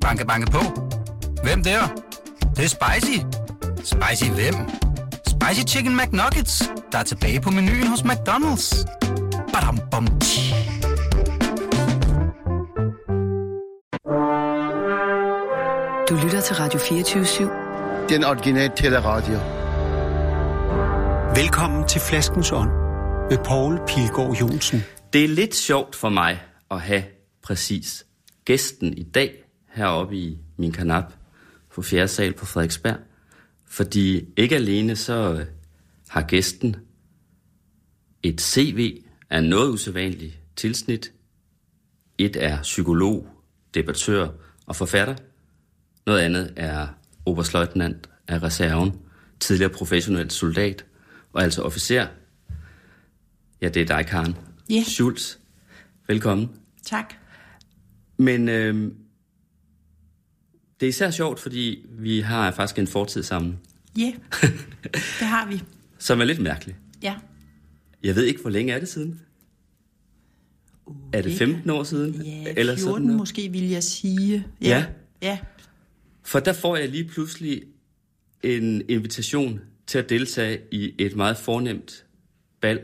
Banke, banke på. Hvem der? Det, det er spicy. Spicy hvem? Spicy Chicken McNuggets, der er tilbage på menuen hos McDonald's. Badum, bom, tji. Du lytter til Radio 24-7. Den originale teleradio. Velkommen til Flaskens Ånd med Poul Pilgaard Jonsen. Det er lidt sjovt for mig at have præcis gæsten i dag heroppe i min kanap på fjerde sal på Frederiksberg. Fordi ikke alene så øh, har gæsten et CV af noget usædvanligt tilsnit. Et er psykolog, debattør og forfatter. Noget andet er oberstløjtnant af reserven, tidligere professionel soldat og altså officer. Ja, det er dig, Karen. Ja. Schulz. Velkommen. Tak. Men øh, det er især sjovt, fordi vi har faktisk en fortid sammen, Ja, yeah. det har vi. som er lidt mærkelig. Ja. Jeg ved ikke, hvor længe er det siden? Er det det 15 år siden? Ja, Eller 14 sådan noget? måske, vil jeg sige. Ja. Ja. For der får jeg lige pludselig en invitation til at deltage i et meget fornemt bal,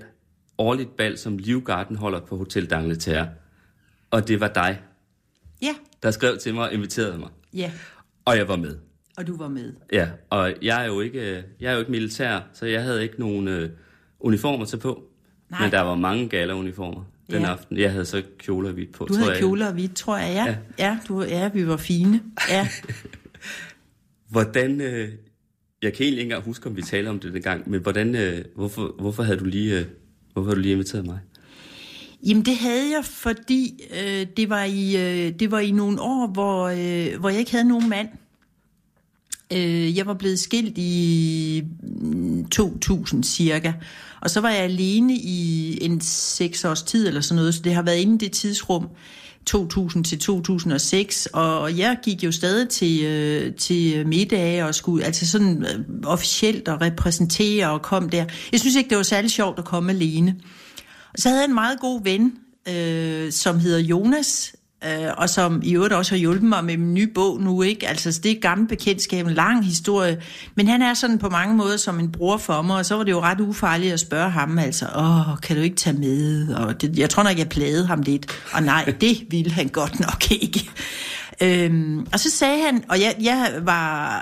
årligt bal, som Livgarden holder på Hotel d'Angleterre. Og det var dig, Ja. der skrev til mig og inviterede mig. Ja. Og jeg var med. Og du var med. Ja, og jeg er jo ikke, jeg er jo ikke militær, så jeg havde ikke nogen øh, uniformer til på. Nej. Men der var mange gala-uniformer den Ja. aften. Jeg havde så kjoler og hvidt på, Du tror havde jeg. kjoler og hvidt, tror jeg. Ja. Ja. Ja, du, ja vi var fine. Ja. Hvordan, øh, jeg kan egentlig ikke engang huske, om vi taler om det dengang, men hvordan, øh, hvorfor, hvorfor havde du lige, øh, hvorfor havde du lige inviteret mig? Jamen det havde jeg, fordi øh, det, var i, øh, det var i nogle år, hvor, øh, hvor jeg ikke havde nogen mand. Øh, jeg var blevet skilt i mm, 2000 cirka, og så var jeg alene i en seks års tid eller sådan noget, så det har været inden det tidsrum. 2000 til 2006, og jeg gik jo stadig til, øh, til middage og skulle altså sådan øh, officielt og repræsentere og kom der. Jeg synes ikke, det var særlig sjovt at komme alene. Øh, så havde jeg en meget god ven, øh, som hedder Jonas, øh, og som i øvrigt også har hjulpet mig med min nye bog nu, ikke? Altså, det er gammel bekendtskab, en lang historie. Men han er sådan på mange måder som en bror for mig, og så var det jo ret ufarligt at spørge ham, altså, åh, kan du ikke tage med? Og det, jeg tror nok, jeg plagede ham lidt. Og nej, det ville han godt nok ikke. Øhm, og så sagde han, og jeg, jeg var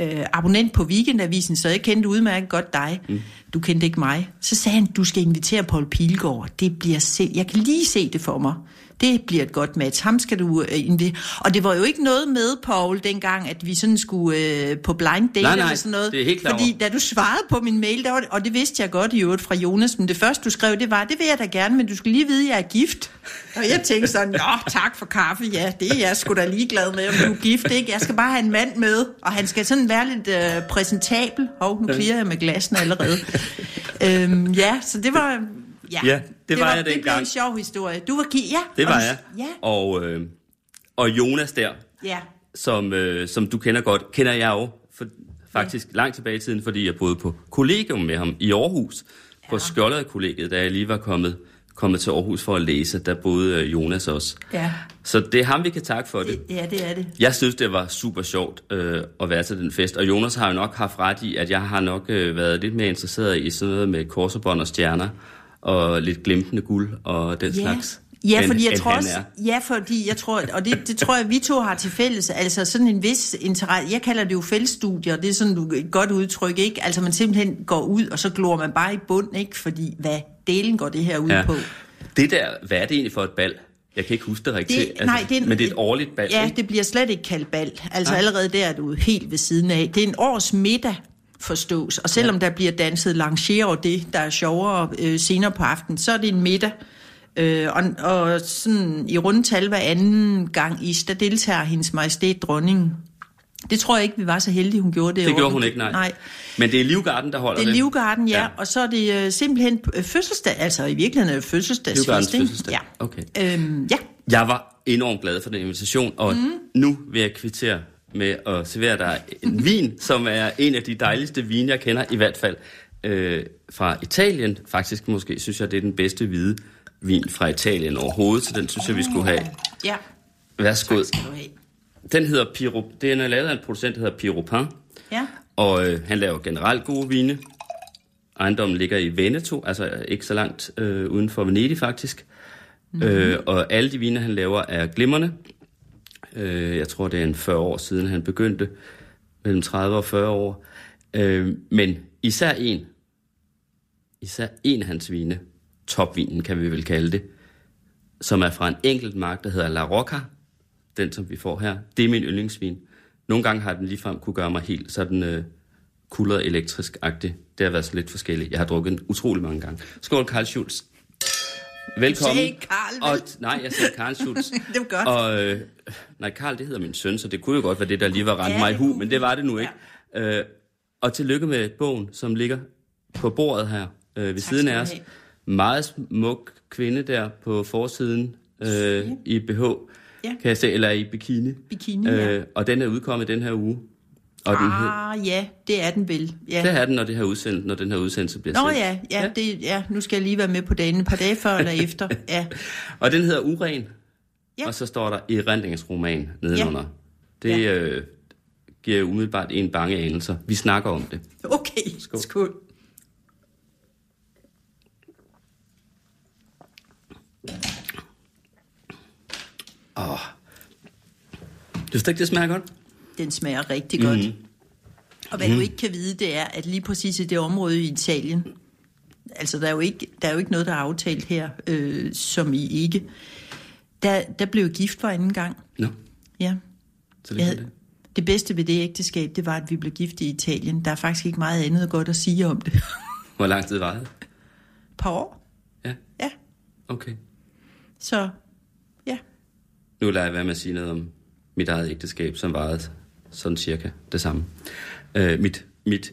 øh, abonnent på Weekendavisen, så jeg kendte udmærket godt dig. Mm. Du kendte ikke mig. Så sagde han, du skal invitere Paul Pilgaard. Det bliver se, jeg kan lige se det for mig. Det bliver et godt match. Ham skal du øh, invitere. Og det var jo ikke noget med, Paul, dengang, at vi sådan skulle øh, på blind date Nej, nej, eller sådan noget. det er helt klar Fordi da du svarede på min mail, der var og det vidste jeg godt i øvrigt fra Jonas, men det første du skrev, det var, det vil jeg da gerne, men du skal lige vide, at jeg er gift. Og jeg tænkte sådan, nå, tak for kaffe, ja, det er jeg sgu da ligeglad med, om du er gift, ikke? Jeg skal bare have en mand med, og han skal sådan være lidt øh, præsentabel. Hov, nu klirer jeg med glassen allerede. øhm, ja, så det var... Ja, Ja, det var jeg Det blev dengang. en sjov historie. Du var gi- ja. Det og var du- jeg. Ja, Og, øh, og Jonas der, ja. som, øh, som du kender godt, kender jeg jo for, faktisk langt tilbage i tiden, fordi jeg boede på kollegium med ham i Aarhus, på Skjolderkollegiet, da jeg lige var kommet, kommet til Aarhus for at læse. Der boede øh, Jonas også. Ja, Så det er ham, vi kan takke for det. ja, det er det. Jeg synes, det var super sjovt øh, at være til den fest, og Jonas har jo nok haft ret i, at jeg har nok øh, været lidt mere interesseret i sådan noget med korsebånd og stjerner, og lidt glimtende guld og den Ja. slags. Ja, fordi jeg tror også, ja, fordi jeg tror, og det, det tror jeg, vi to har til fælles, altså sådan en vis interesse, jeg kalder det jo fællesstudier, det er sådan du, et godt udtryk, ikke? Altså man simpelthen går ud, og så glor man bare i bund, ikke? Fordi hvad delen går det her ud Ja. på? Det der, hvad er det egentlig for et bal? Jeg kan ikke huske det rigtigt. Det, nej, det er en, men det er et årligt bal, Ja, ikke? det bliver slet ikke kaldt bal. Altså Nej. allerede der er du helt ved siden af. Det er en års middag, forstås. Og selvom ja. der bliver danset langer over det, der er sjovere øh, senere på aftenen, så er det en middag. Øh, og, og sådan i rundtal hver anden gang i, der deltager hendes majestæt dronningen. Det tror jeg ikke, vi var så heldige, hun gjorde det. Det år. gjorde hun ikke, nej. nej. Men det er Livgarden, der holder Det det. er Livgarden, ja. Ja. Og så er det øh, simpelthen øh, fødselsdag, altså i virkeligheden er fødselsdagsfest. Livgardens fødselsdag. Ja. Okay. Øhm, ja. Jeg var enormt glad for den invitation, og mm. nu vil jeg kvittere med at servere dig en vin, som er en af de dejligste vine, jeg kender, i hvert fald øh, fra Italien. Faktisk måske synes jeg, det er den bedste hvide vin fra Italien overhovedet, så den synes jeg, vi skulle have. Ja. Værsgo. Skal du have. den hedder Piro, den er lavet af en producent, der hedder Piropin. Ja. Og øh, han laver generelt gode vine. Ejendommen ligger i Veneto, altså ikke så langt øh, uden for Venedig faktisk. Mm. Øh, og alle de vine, han laver, er glimrende. Øh, jeg tror, det er en 40 år siden, han begyndte. Mellem 30 og 40 år. Øh, men især en, især en af hans vine, topvinen kan vi vel kalde det, som er fra en enkelt mark, der hedder La Rocca, den som vi får her, det er min yndlingsvin. Nogle gange har den ligefrem kunne gøre mig helt sådan øh, kulder elektrisk-agtig. Det har været så lidt forskelligt. Jeg har drukket den utrolig mange gange. Skål, Karl Schulz. Velkommen. sagde ikke Karl, vel? Og, nej, jeg sagde Karl Schulz. Det var godt. Og, øh, nej, Karl, det hedder min søn, så det kunne jo godt være det, der lige var rent Ja, mig i hu, men det var det nu ikke. Ja. Øh, og tillykke med bogen, som ligger på bordet her øh, ved Tak siden af du os. have. Meget smuk kvinde der på forsiden øh, i BH, Ja. kan jeg se, eller i bikini. Bikini, ja. øh, Og den er udkommet den her uge. Og den hed, Ah, ja, det er den vel. Ja. det er den, når, det her udsendelse, når den her udsendelse bliver Nå sendt. ja, ja, det, ja, nu skal jeg lige være med på dagen. Et par dage før eller efter. Ja. Og den hedder Uren. Ja. Og så står der erindringsroman nedenunder. Det Ja. øh, giver umiddelbart en bange anelser. Vi snakker om det. Okay, Skål. skål. skål. Du synes ikke, det smager godt? Den smager rigtig godt. Mhm. Mm. Og hvad mm. du ikke kan vide, det er, at lige præcis i det område i Italien, altså der er jo ikke, der er jo ikke noget, der er aftalt her, øh, som I ikke. Der, der blev gift for anden gang. Nå, Ja. så det Jeg det. det bedste ved det ægteskab, det var, at vi blev gift i Italien. Der er faktisk ikke meget andet godt at sige om det. Hvor lang tid var det? Et par år. Ja, Ja. okay. Så, ja. Nu lader jeg være med at sige noget om mit eget ægteskab, som varede sådan cirka det samme. Øh, mit, mit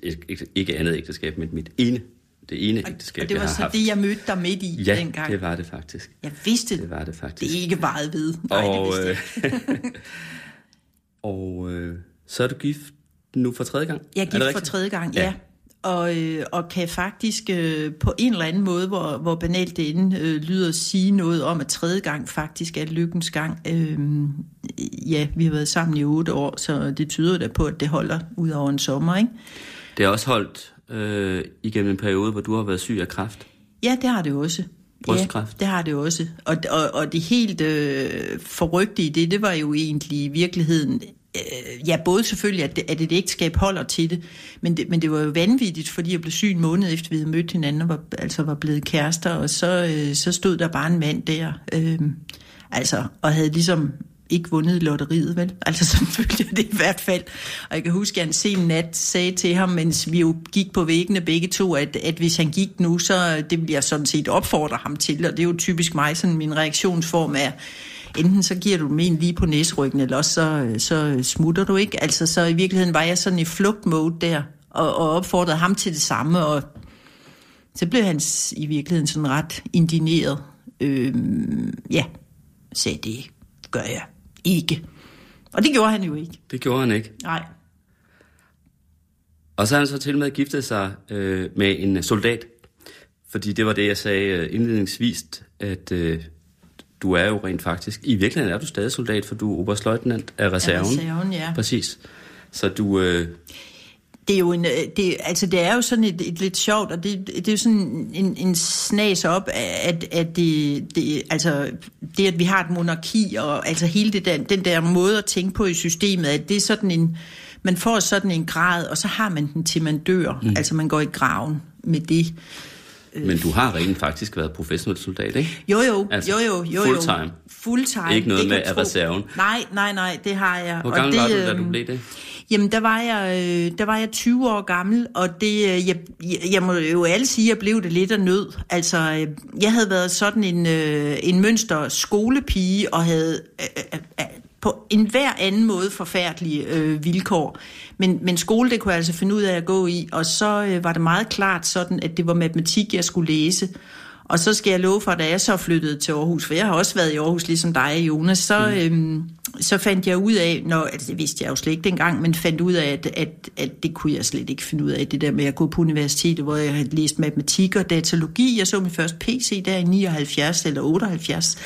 ikke, andet ægteskab, men mit ene, det ene ægteskab, Og det var jeg har så haft. det, jeg mødte dig midt i ja, dengang. det var det faktisk. Jeg vidste, Det var det faktisk. det ikke varede ved. Nej, det og, vidste jeg. øh, og øh, så er du gift nu for tredje gang? Jeg er det gift for tredje gang, Ja. ja. Og, øh, og kan faktisk øh, på en eller anden måde, hvor, hvor banalt det end øh, lyder, sige noget om, at tredje gang faktisk er lykkens gang. Øh, ja, vi har været sammen i otte år, så det tyder da på, at det holder ud over en sommer, ikke? Det har også holdt øh, igennem en periode, hvor du har været syg af kræft. Ja, det har det også. Brystkræft. Ja, det har det også. Og, og, og det helt øh, forrygte i det, det var jo egentlig i virkeligheden, øh, ja, både selvfølgelig, at, det, at et ægteskab holder til det, men det, men det var jo vanvittigt, fordi jeg blev syg en måned efter, vi havde mødt hinanden og var, altså var blevet kærester, og så, øh, så stod der bare en mand der, øh, altså, og havde ligesom ikke vundet lotteriet, vel? Altså selvfølgelig følte jeg det i hvert fald. Og jeg kan huske, at jeg en sen nat sagde til ham, mens vi jo gik på væggene begge to, at, at hvis han gik nu, så det ville jeg sådan set opfordre ham til. Og det er jo typisk mig, sådan min reaktionsform er, enten så giver du dem en lige på næsryggen, eller også så, så smutter du ikke. Altså så i virkeligheden var jeg sådan i flugtmode der, og, og opfordrede ham til det samme, og så blev han i virkeligheden sådan ret indineret. Øhm, ja, sagde det gør jeg ikke. Og det gjorde han jo ikke. Det gjorde han ikke. Nej. Og så har han så til med giftet sig øh, med en soldat. Fordi det var det, jeg sagde øh, indledningsvis, at øh, du er jo rent faktisk... I virkeligheden er du stadig soldat, for du er oberstløjtnant af reserven. reserven, ja. Præcis. Så du... Øh, Det er jo en, øh, det, altså det er jo sådan et, et lidt sjovt, og det, det er jo sådan en, en snas op, at, at det, det, altså det, at vi har et monarki, og altså hele det der, den der måde at tænke på i systemet, at det er sådan en, man får sådan en grad, og så har man den til man dør, mm. altså man går i graven med det. Men du har rent faktisk været professionel soldat, ikke? Jo jo, Altså, jo jo, jo full jo. time. Full time. Ikke noget det med af reserven. Nej, nej, nej, det har jeg. Hvor Og gammel det, var du, da øhm, du blev det? Jamen, der var jeg, øh, der var jeg 20 år gammel, og det, øh, jeg, jeg, må jo alle sige, at jeg blev det lidt af nød. Altså, øh, jeg havde været sådan en, øh, en mønster skolepige, og havde øh, øh, øh, på en hver anden måde forfærdelige øh, vilkår. Men, men skole, det kunne jeg altså finde ud af at gå i, og så øh, var det meget klart sådan, at det var matematik, jeg skulle læse. Og så skal jeg love for, at da jeg så flyttede til Aarhus, for jeg har også været i Aarhus ligesom dig, Jonas, så, mm. øhm, så fandt jeg ud af, når, altså det vidste jeg jo slet ikke dengang, men fandt ud af, at, at, at det kunne jeg slet ikke finde ud af, det der med at gå på universitetet, hvor jeg havde læst matematik og datalogi. Jeg så min første PC der i 79 eller 78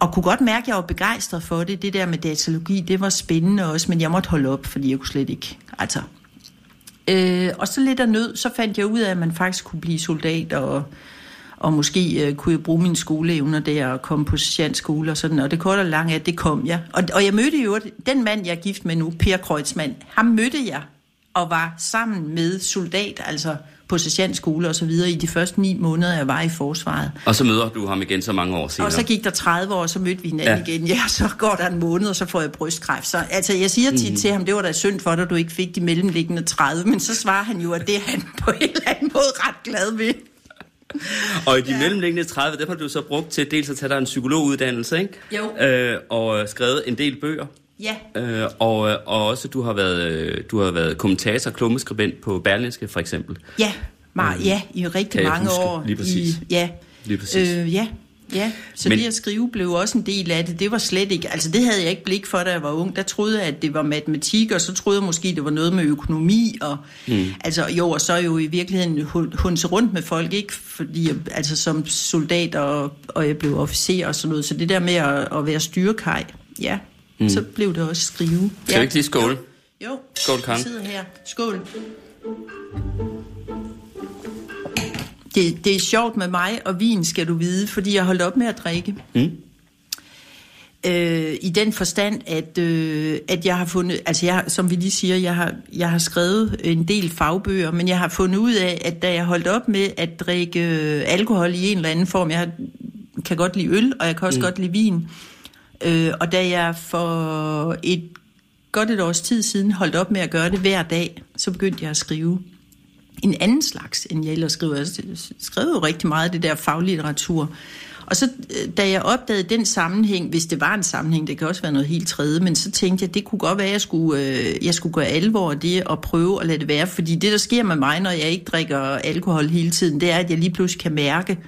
og kunne godt mærke, at jeg var begejstret for det. Det der med datalogi, det var spændende også, men jeg måtte holde op, fordi jeg kunne slet ikke. Altså. Øh, og så lidt af nød, så fandt jeg ud af, at man faktisk kunne blive soldat, og, og måske øh, kunne jeg bruge mine skoleevner der og komme på skole og sådan. Og det korte og lange at det kom jeg. Og, og jeg mødte jo den mand, jeg er gift med nu, Per Kreutzmann, ham mødte jeg og var sammen med soldat, altså på sergeantskole og så videre i de første ni måneder, jeg var i forsvaret. Og så møder du ham igen så mange år senere. Og så gik der 30 år, og så mødte vi hinanden ja. igen. Ja, så går der en måned, og så får jeg brystkræft. Så altså, jeg siger tit mm. til ham, det var da synd for dig, at du ikke fik de mellemliggende 30, men så svarer han jo, at det er han på en eller anden måde ret glad ved. og i de ja. mellemliggende 30, dem har du så brugt til dels at tage dig en psykologuddannelse, ikke? Jo. Øh, og skrevet en del bøger. Ja. Øh, og, øh, og også du har været øh, du har været kommentator, klummeskribent på Berlingske for eksempel. Ja, mar- øh, ja i rigtig mange huske, år. Lige præcis. I, ja. Lige præcis. Øh, ja. Ja, så Men, det at skrive blev også en del af det. Det var slet ikke, altså det havde jeg ikke blik for, da jeg var ung. Der troede jeg, at det var matematik, og så troede jeg måske, det var noget med økonomi. Og, mm. Altså jo, og så jo i virkeligheden hunse rundt med folk, ikke? Fordi, altså som soldat, og, og jeg blev officer og sådan noget. Så det der med at, at være styrekaj, ja, mm. så blev det også skrive. Skal ja. vi ikke lige skåle? Jo, jo. skål, Karen. Sidder her. Skål. Det, det er sjovt med mig og vin, skal du vide, fordi jeg holdt op med at drikke. Mm. Øh, I den forstand, at, øh, at jeg har fundet, altså jeg, som vi lige siger, jeg har, jeg har skrevet en del fagbøger, men jeg har fundet ud af, at da jeg holdt op med at drikke øh, alkohol i en eller anden form, jeg kan godt lide øl, og jeg kan også mm. godt lide vin, Øh, Øh, og da jeg for et godt et års tid siden holdt op med at gøre det hver dag, så begyndte jeg at skrive en anden slags, end jeg ellers skriver. Altså, jeg skrev jo rigtig meget af det der faglitteratur. Og så øh, da jeg opdagede den sammenhæng, hvis det var en sammenhæng, det kan også være noget helt tredje, men så tænkte jeg, det kunne godt være, at jeg skulle, øh, jeg skulle gøre alvor af det og prøve at lade det være. Fordi det, der sker med mig, når jeg ikke drikker alkohol hele tiden, det er, at jeg lige pludselig kan mærke,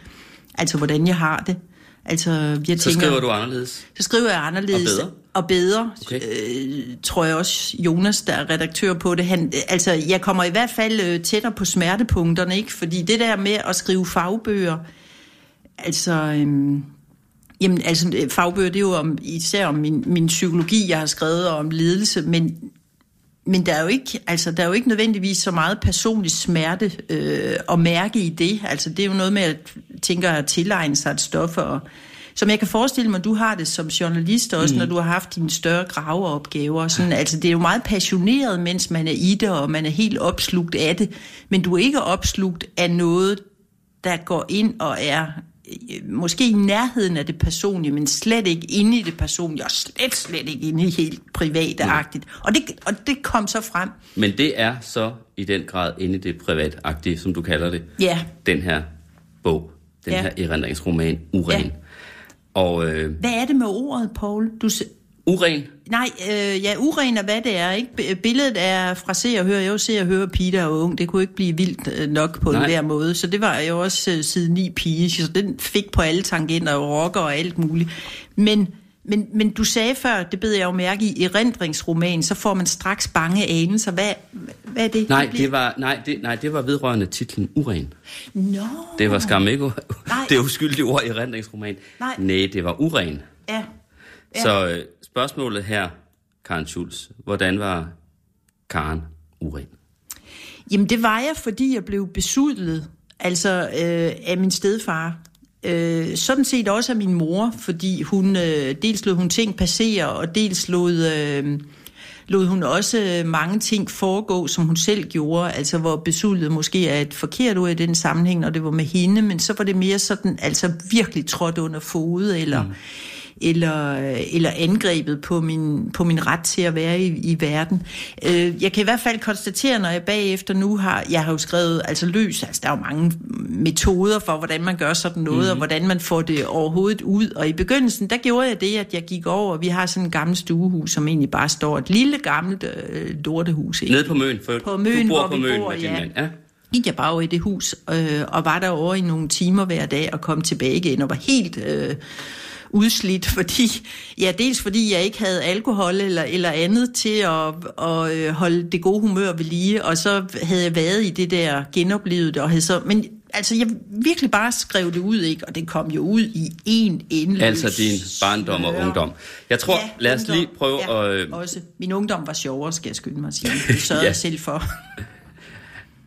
altså hvordan jeg har det. Altså, jeg så tænker, skriver du anderledes? Så skriver jeg anderledes. Og bedre? Og bedre, okay. øh, tror jeg også, Jonas, der er redaktør på det. Han, altså, jeg kommer i hvert fald øh, tættere på smertepunkterne, ikke? Fordi det der med at skrive fagbøger, altså... Øhm, Jamen, altså, fagbøger, det er jo om, især om min, min psykologi, jeg har skrevet, og om ledelse, men, men der er jo ikke, altså, der er jo ikke nødvendigvis så meget personlig smerte øh, at mærke i det. Altså, det er jo noget med, at tænker at tilegne sig et stof, og, som jeg kan forestille mig, du har det som journalist også, mm. når du har haft dine større graveopgaver. Sådan, altså, det er jo meget passioneret, mens man er i det, og man er helt opslugt af det. Men du er ikke opslugt af noget, der går ind og er måske i nærheden af det personlige, men slet ikke inde i det personlige, og slet, slet ikke inde i helt private-agtigt. Og det, og det kom så frem. Men det er så i den grad inde i det private som du kalder det, ja. den her bog, den ja. her erindringsroman, Uren. Ja. Og, øh, hvad er det med ordet, Paul? Du, Uren? Nej, øh, ja, uren er hvad det er. Ikke? Billedet er fra se og høre. Jeg jo se og høre Peter og ung. Det kunne ikke blive vildt øh, nok på en hver måde. Så det var jo også uh, side 9 pige. Så den fik på alle tangenter og rocker og alt muligt. Men, men, men du sagde før, det beder jeg jo mærke i, erindringsroman, så får man straks bange anelser. Hvad, hvad er det? Nej, det, det var, nej, det, nej, det var vedrørende titlen Uren. No. Det var skam ikke det uskyldige ord i erindringsroman. Nej. Nej, det var Uren. Ja. ja. Så øh, spørgsmålet her, Karen Schulz, hvordan var Karen uren? Jamen det var jeg, fordi jeg blev besudlet altså øh, af min stedfar. Øh, sådan set også af min mor, fordi hun øh, dels lod hun ting passere, og dels lod, øh, lod hun også mange ting foregå, som hun selv gjorde, altså hvor besudlet måske er et forkert ord i den sammenhæng, når det var med hende, men så var det mere sådan, altså virkelig trådt under fod, eller... Mm eller, eller angrebet på min, på min ret til at være i, i verden. Øh, jeg kan i hvert fald konstatere, når jeg bagefter nu har, jeg har jo skrevet altså løs, altså der er jo mange metoder for, hvordan man gør sådan noget, mm-hmm. og hvordan man får det overhovedet ud. Og i begyndelsen, der gjorde jeg det, at jeg gik over, vi har sådan et gammelt stuehus, som egentlig bare står et lille gammelt øh, lortehus. Ikke? Nede på Møn, for på Møn, du bor hvor på Møn bor, med ja. mand. Ja gik jeg bare over i det hus, øh, og var der over i nogle timer hver dag, og kom tilbage igen, og var helt øh, udslidt, fordi, ja, dels fordi jeg ikke havde alkohol eller, eller andet til at, at holde det gode humør ved lige, og så havde jeg været i det der genoplevet, og havde så, men altså jeg virkelig bare skrev det ud, ikke? Og det kom jo ud i en endeløs... Altså din barndom og ungdom. Jeg tror, Ja, lad os ungdom. lige prøve ja, at... øh, Også. Min ungdom var sjovere, skal jeg skynde mig at sige. Det sørgede Ja. jeg selv for.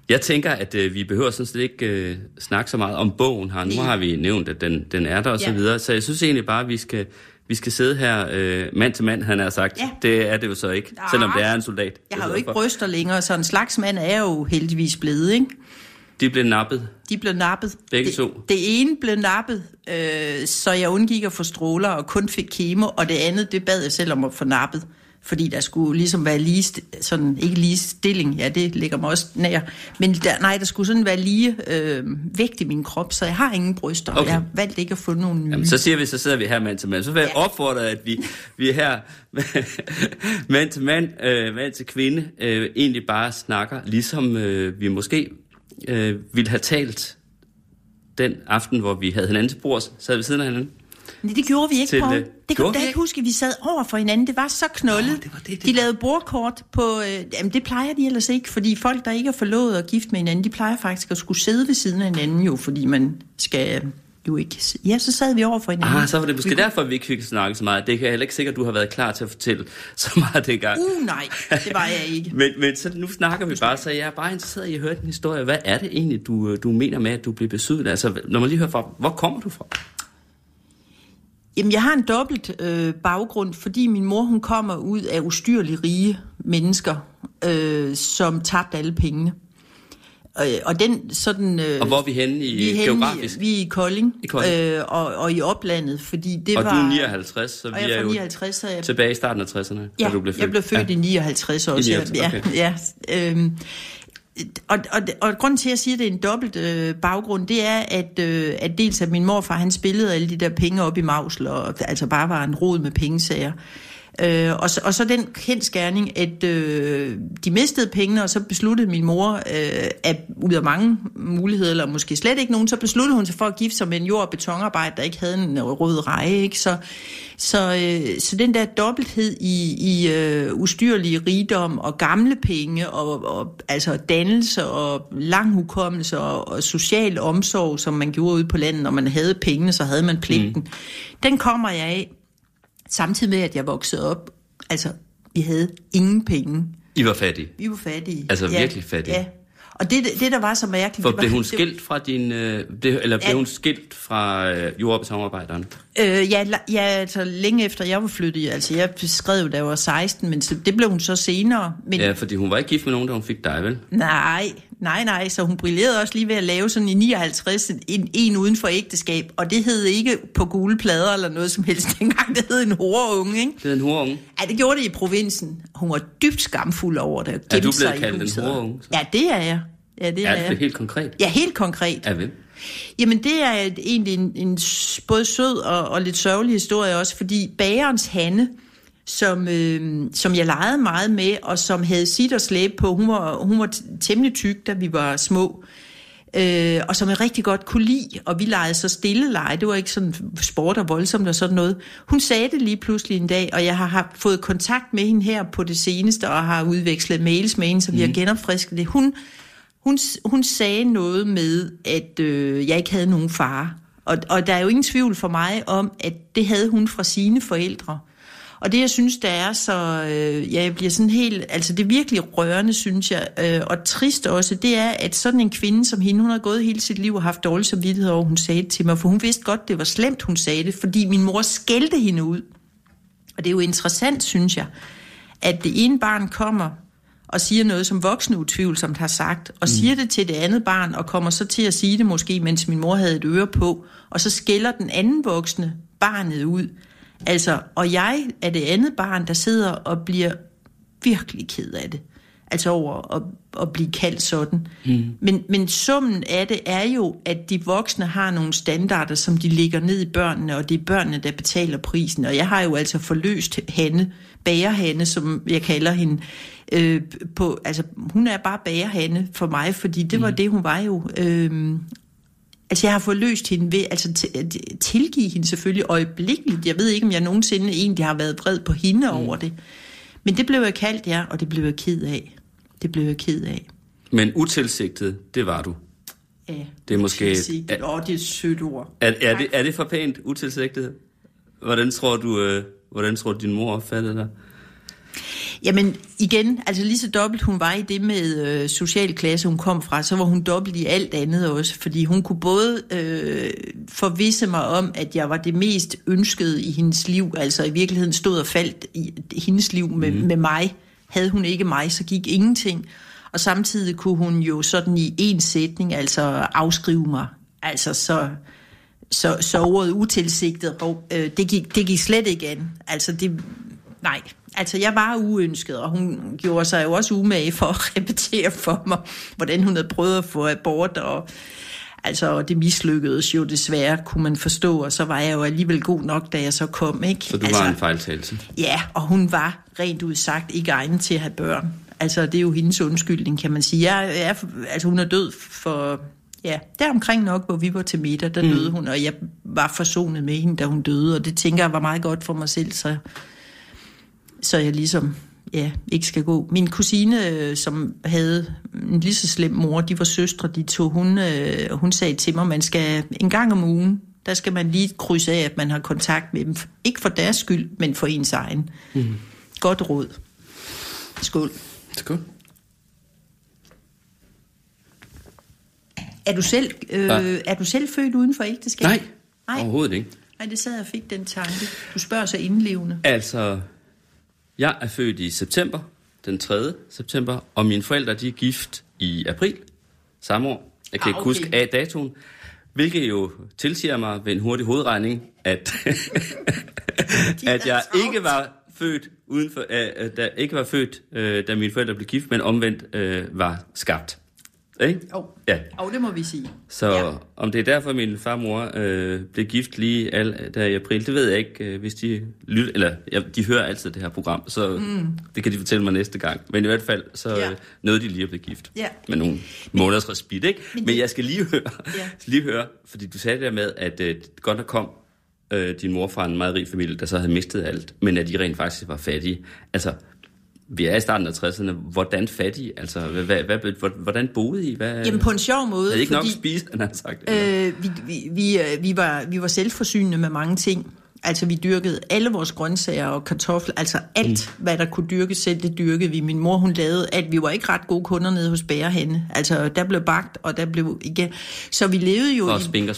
Jeg tænker, at øh, vi behøver sådan set ikke øh, snakke så meget om bogen her. Nu har vi nævnt, at den, den er der og så Ja. videre. Så jeg synes egentlig bare, at vi skal, vi skal sidde her øh, mand til mand, han har sagt. Ja. Det er det jo så ikke, Ah. selvom det er en soldat. Jeg har jo ikke for. bryster længere, så en slags mand er jo heldigvis blevet, ikke? De blev nappet. De blev nappet. Begge det, to. Det ene blev nappet, øh, så jeg undgik at få stråler og kun fik kemo, og det andet, det bad jeg selv om at få nappet. Fordi der skulle ligesom være lige, sådan, ikke lige stilling, ja, det ligger mig også nær. Men der, nej, der skulle sådan være lige øh, vægt i min krop, så jeg har ingen bryster, og Okay. jeg har valgt ikke at få nogen nye. Jamen, så siger vi, så sidder vi her mand til mand. Så vil jeg Ja. opfordre, at vi, vi er her mand til mand, øh, mand til kvinde, øh, egentlig bare snakker, ligesom øh, vi måske øh, ville have talt den aften, hvor vi havde hinanden til bords, sad ved siden af hinanden. Nej, det gjorde vi ikke, Til, Poul. øh, Det kan gjorde du da ikke huske. Vi sad over for hinanden. Det var så knoldet. Nå, det var det, det de lavede bordkort på... Øh, jamen, det plejer de ellers ikke, fordi folk, der ikke er forlovet og gift med hinanden, de plejer faktisk at skulle sidde ved siden af hinanden jo, fordi man skal jo ikke... Ja, så sad vi over for hinanden. Ah, så var det måske vi, derfor, at vi ikke fik snakket så meget. Det kan jeg heller ikke sikkert, at du har været klar til at fortælle så meget dengang. Uh, nej, det var jeg ikke. Men, men så nu snakker vi bare, så jeg er bare interesseret i at høre din historie. Hvad er det egentlig, du, øh, du mener med, at du bliver besøgt? Altså, når man lige hører fra, hvor kommer du fra? Jamen, jeg har en dobbelt øh, baggrund, fordi min mor, hun kommer ud af ustyrlige rige mennesker, øh, som tabte alle pengene. Og, og den sådan... Øh, Og hvor er vi henne i vi er henne geografisk? I, vi er i Kolding, I Kolding. Øh, og, og i oplandet, fordi det og var... du er 59, så og vi er er jo fra 59, så jeg, tilbage i starten af 60'erne, ja, da du blev født. jeg blev født ja. i 59 også. I 59, ja, okay. ja, øhm, og, og, og grunden til, at jeg siger, at det er en dobbelt øh, baggrund, det er, at, øh, at dels at min morfar, han spillede alle de der penge op i Mausl, og altså bare var en rod med pengesager. Øh, og, så, og så den kendskærning, at øh, de mistede pengene, og så besluttede min mor, øh, at ud af mange muligheder, eller måske slet ikke nogen, så besluttede hun sig for at gifte sig med en jord- og betonarbejder, der ikke havde en rød reje. Ikke? Så, så, øh, så den der dobbelthed i, i øh, ustyrlig rigdom og gamle penge, og, og altså dannelse og lang hukommelse og, og social omsorg, som man gjorde ude på landet, når man havde pengene, så havde man pligten. Mm. Den kommer jeg af, samtidig med, at jeg voksede op. Altså, vi havde ingen penge. I var fattige. Vi var fattige. Altså, virkelig fattige. Ja. Og det, det, der var så mærkeligt... For blev hun skilt fra din... Øh, eller blev Ja. hun skilt fra øh, jord- og betonarbejderen? Øh, ja, ja, altså længe efter jeg var flyttet, altså jeg skrev, da jeg var 16, men så, det blev hun så senere. Men Ja, fordi hun var ikke gift med nogen, da hun fik dig, vel? nej, nej, nej, så hun brillerede også lige ved at lave sådan i 59 en, en uden for ægteskab, og det hed ikke på gule plader eller noget som helst dengang, det hed en horunge, ikke? Det er en horunge. Ja, det gjorde det i provinsen. Hun var dybt skamfuld over det. Er du blevet kaldt en horunge, så? Ja, det er jeg. Ja, det er Ja, det er jeg. helt konkret. Ja, helt konkret. Ja, vel? Jamen, det er egentlig en, en både sød og, og lidt sørgelig historie også, fordi bagerens Hanne, som, øh, som jeg legede meget med, og som havde sit og slæbe på, hun var, hun var temmelig tyk, da vi var små, øh, og som jeg rigtig godt kunne lide, og vi legede så stille leje, det var ikke sådan sport og voldsomt og sådan noget. Hun sagde det lige pludselig en dag, og jeg har haft, fået kontakt med hende her på det seneste, og har udvekslet mails med hende, så vi har genopfrisket det. Hun, hun, hun sagde noget med, at øh, jeg ikke havde nogen far. Og, og der er jo ingen tvivl for mig om, at det havde hun fra sine forældre. Og det, jeg synes, der er så... Øh, ja, jeg bliver sådan helt... Altså, det er virkelig rørende, synes jeg, øh, og trist også, det er, at sådan en kvinde som hende, hun har gået hele sit liv og haft dårlig samvittighed over, hun sagde det til mig, for hun vidste godt, det var slemt, hun sagde det, fordi min mor skældte hende ud. Og det er jo interessant, synes jeg, at det ene barn kommer og siger noget, som voksne utvivlsomt har sagt, og siger det til det andet barn, og kommer så til at sige det måske, mens min mor havde et øre på, og så skælder den anden voksne barnet ud. Altså, og jeg er det andet barn, der sidder og bliver virkelig ked af det. Altså over at, at blive kaldt sådan. Mm. Men, men summen af det er jo, at de voksne har nogle standarder, som de lægger ned i børnene, og det er børnene, der betaler prisen. Og jeg har jo altså forløst Hanne, bagerhanne, som jeg kalder hende, øh, på, altså hun er bare bagerhanne for mig, fordi det var det, hun var jo. Øh, Altså, jeg har fået løst hende ved, altså at tilgive hende selvfølgelig øjeblikkeligt. Jeg ved ikke, om jeg nogensinde egentlig har været vred på hende mm. over det. Men det blev jeg kaldt, ja, og det blev jeg ked af. Det blev jeg ked af. Men utilsigtet, det var du. Ja, Det er måske-. Åh, det er et sødt ord. Er, er, det, er det for pænt utilsigtet? Hvordan tror du, øh, hvordan tror din mor opfattede dig? Jamen igen, altså lige så dobbelt hun var i det med øh, socialklasse, hun kom fra, så var hun dobbelt i alt andet også, fordi hun kunne både øh, forvisse mig om, at jeg var det mest ønskede i hendes liv, altså i virkeligheden stod og faldt i hendes liv med, mm. med mig. Havde hun ikke mig, så gik ingenting. Og samtidig kunne hun jo sådan i en sætning altså afskrive mig. Altså så, så, så ordet utilsigtet, øh, det, gik, det gik slet ikke an. Altså det, nej, altså jeg var uønsket, og hun gjorde sig jo også umage for at repetere for mig, hvordan hun havde prøvet at få abort, og altså det mislykkedes jo desværre, kunne man forstå, og så var jeg jo alligevel god nok, da jeg så kom, ikke? Så du altså, var en fejltagelse? Ja, og hun var rent ud sagt ikke egnet til at have børn. Altså det er jo hendes undskyldning, kan man sige. Jeg, jeg, altså hun er død for ja, der omkring nok, hvor vi var til middag, der mm. døde hun, og jeg var forsonet med hende, da hun døde, og det tænker jeg var meget godt for mig selv, så, så jeg ligesom ja, ikke skal gå. Min kusine, øh, som havde en lige så slem mor, de var søstre, de to, hun, øh, hun sagde til mig, man skal en gang om ugen, der skal man lige krydse af, at man har kontakt med dem. Ikke for deres skyld, men for ens egen. Mm. Godt råd. Skål. Skål. Er du selv, øh, er du selv født uden for ægteskab? Nej, Nej. overhovedet ikke. Nej, det sad jeg fik den tanke. Du spørger så indlevende. Altså, jeg er født i september, den 3. september, og mine forældre de er gift i april samme år. Jeg kan Ah, ikke okay. huske af datoen, hvilket jo tilsiger mig ved en hurtig hovedregning, at, at jeg ikke var født uden for, uh, da, ikke var født, uh, da mine forældre blev gift, men omvendt uh, var skabt. Ikke? Jo, Ja. oh, det må vi sige. Så Ja. om det er derfor, min farmor øh, blev gift lige al, der i april, det ved jeg ikke, øh, hvis de lytter, eller ja, de hører altid det her program, så mm. det kan de fortælle mig næste gang. Men i hvert fald, så Ja. ja. nåede de lige at blive gift. Ja. Med nogle måneders respit, ikke? Men, det- jeg skal lige høre, Ja. lige høre, fordi du sagde det der med, at øh, godt nok kom øh, din mor fra en meget rig familie, der så havde mistet alt, men at de rent faktisk var fattige. Altså, vi er i starten af 60'erne. Hvordan fattige? Altså, hvad, hvad, hvordan boede I? Hvad, Jamen på en sjov måde, havde I ikke fordi nok at spise, han har sagt. eller? øh, vi, vi, vi, øh, vi, var, vi var selvforsynende med mange ting. Altså vi dyrkede alle vores grøntsager og kartofler, altså alt, mm. hvad der kunne dyrkes selv, det dyrkede vi. Min mor, hun lavede alt. Vi var ikke ret gode kunder nede hos Bærehenne. Altså der blev bagt, og der blev igen. Så vi levede jo Og i spink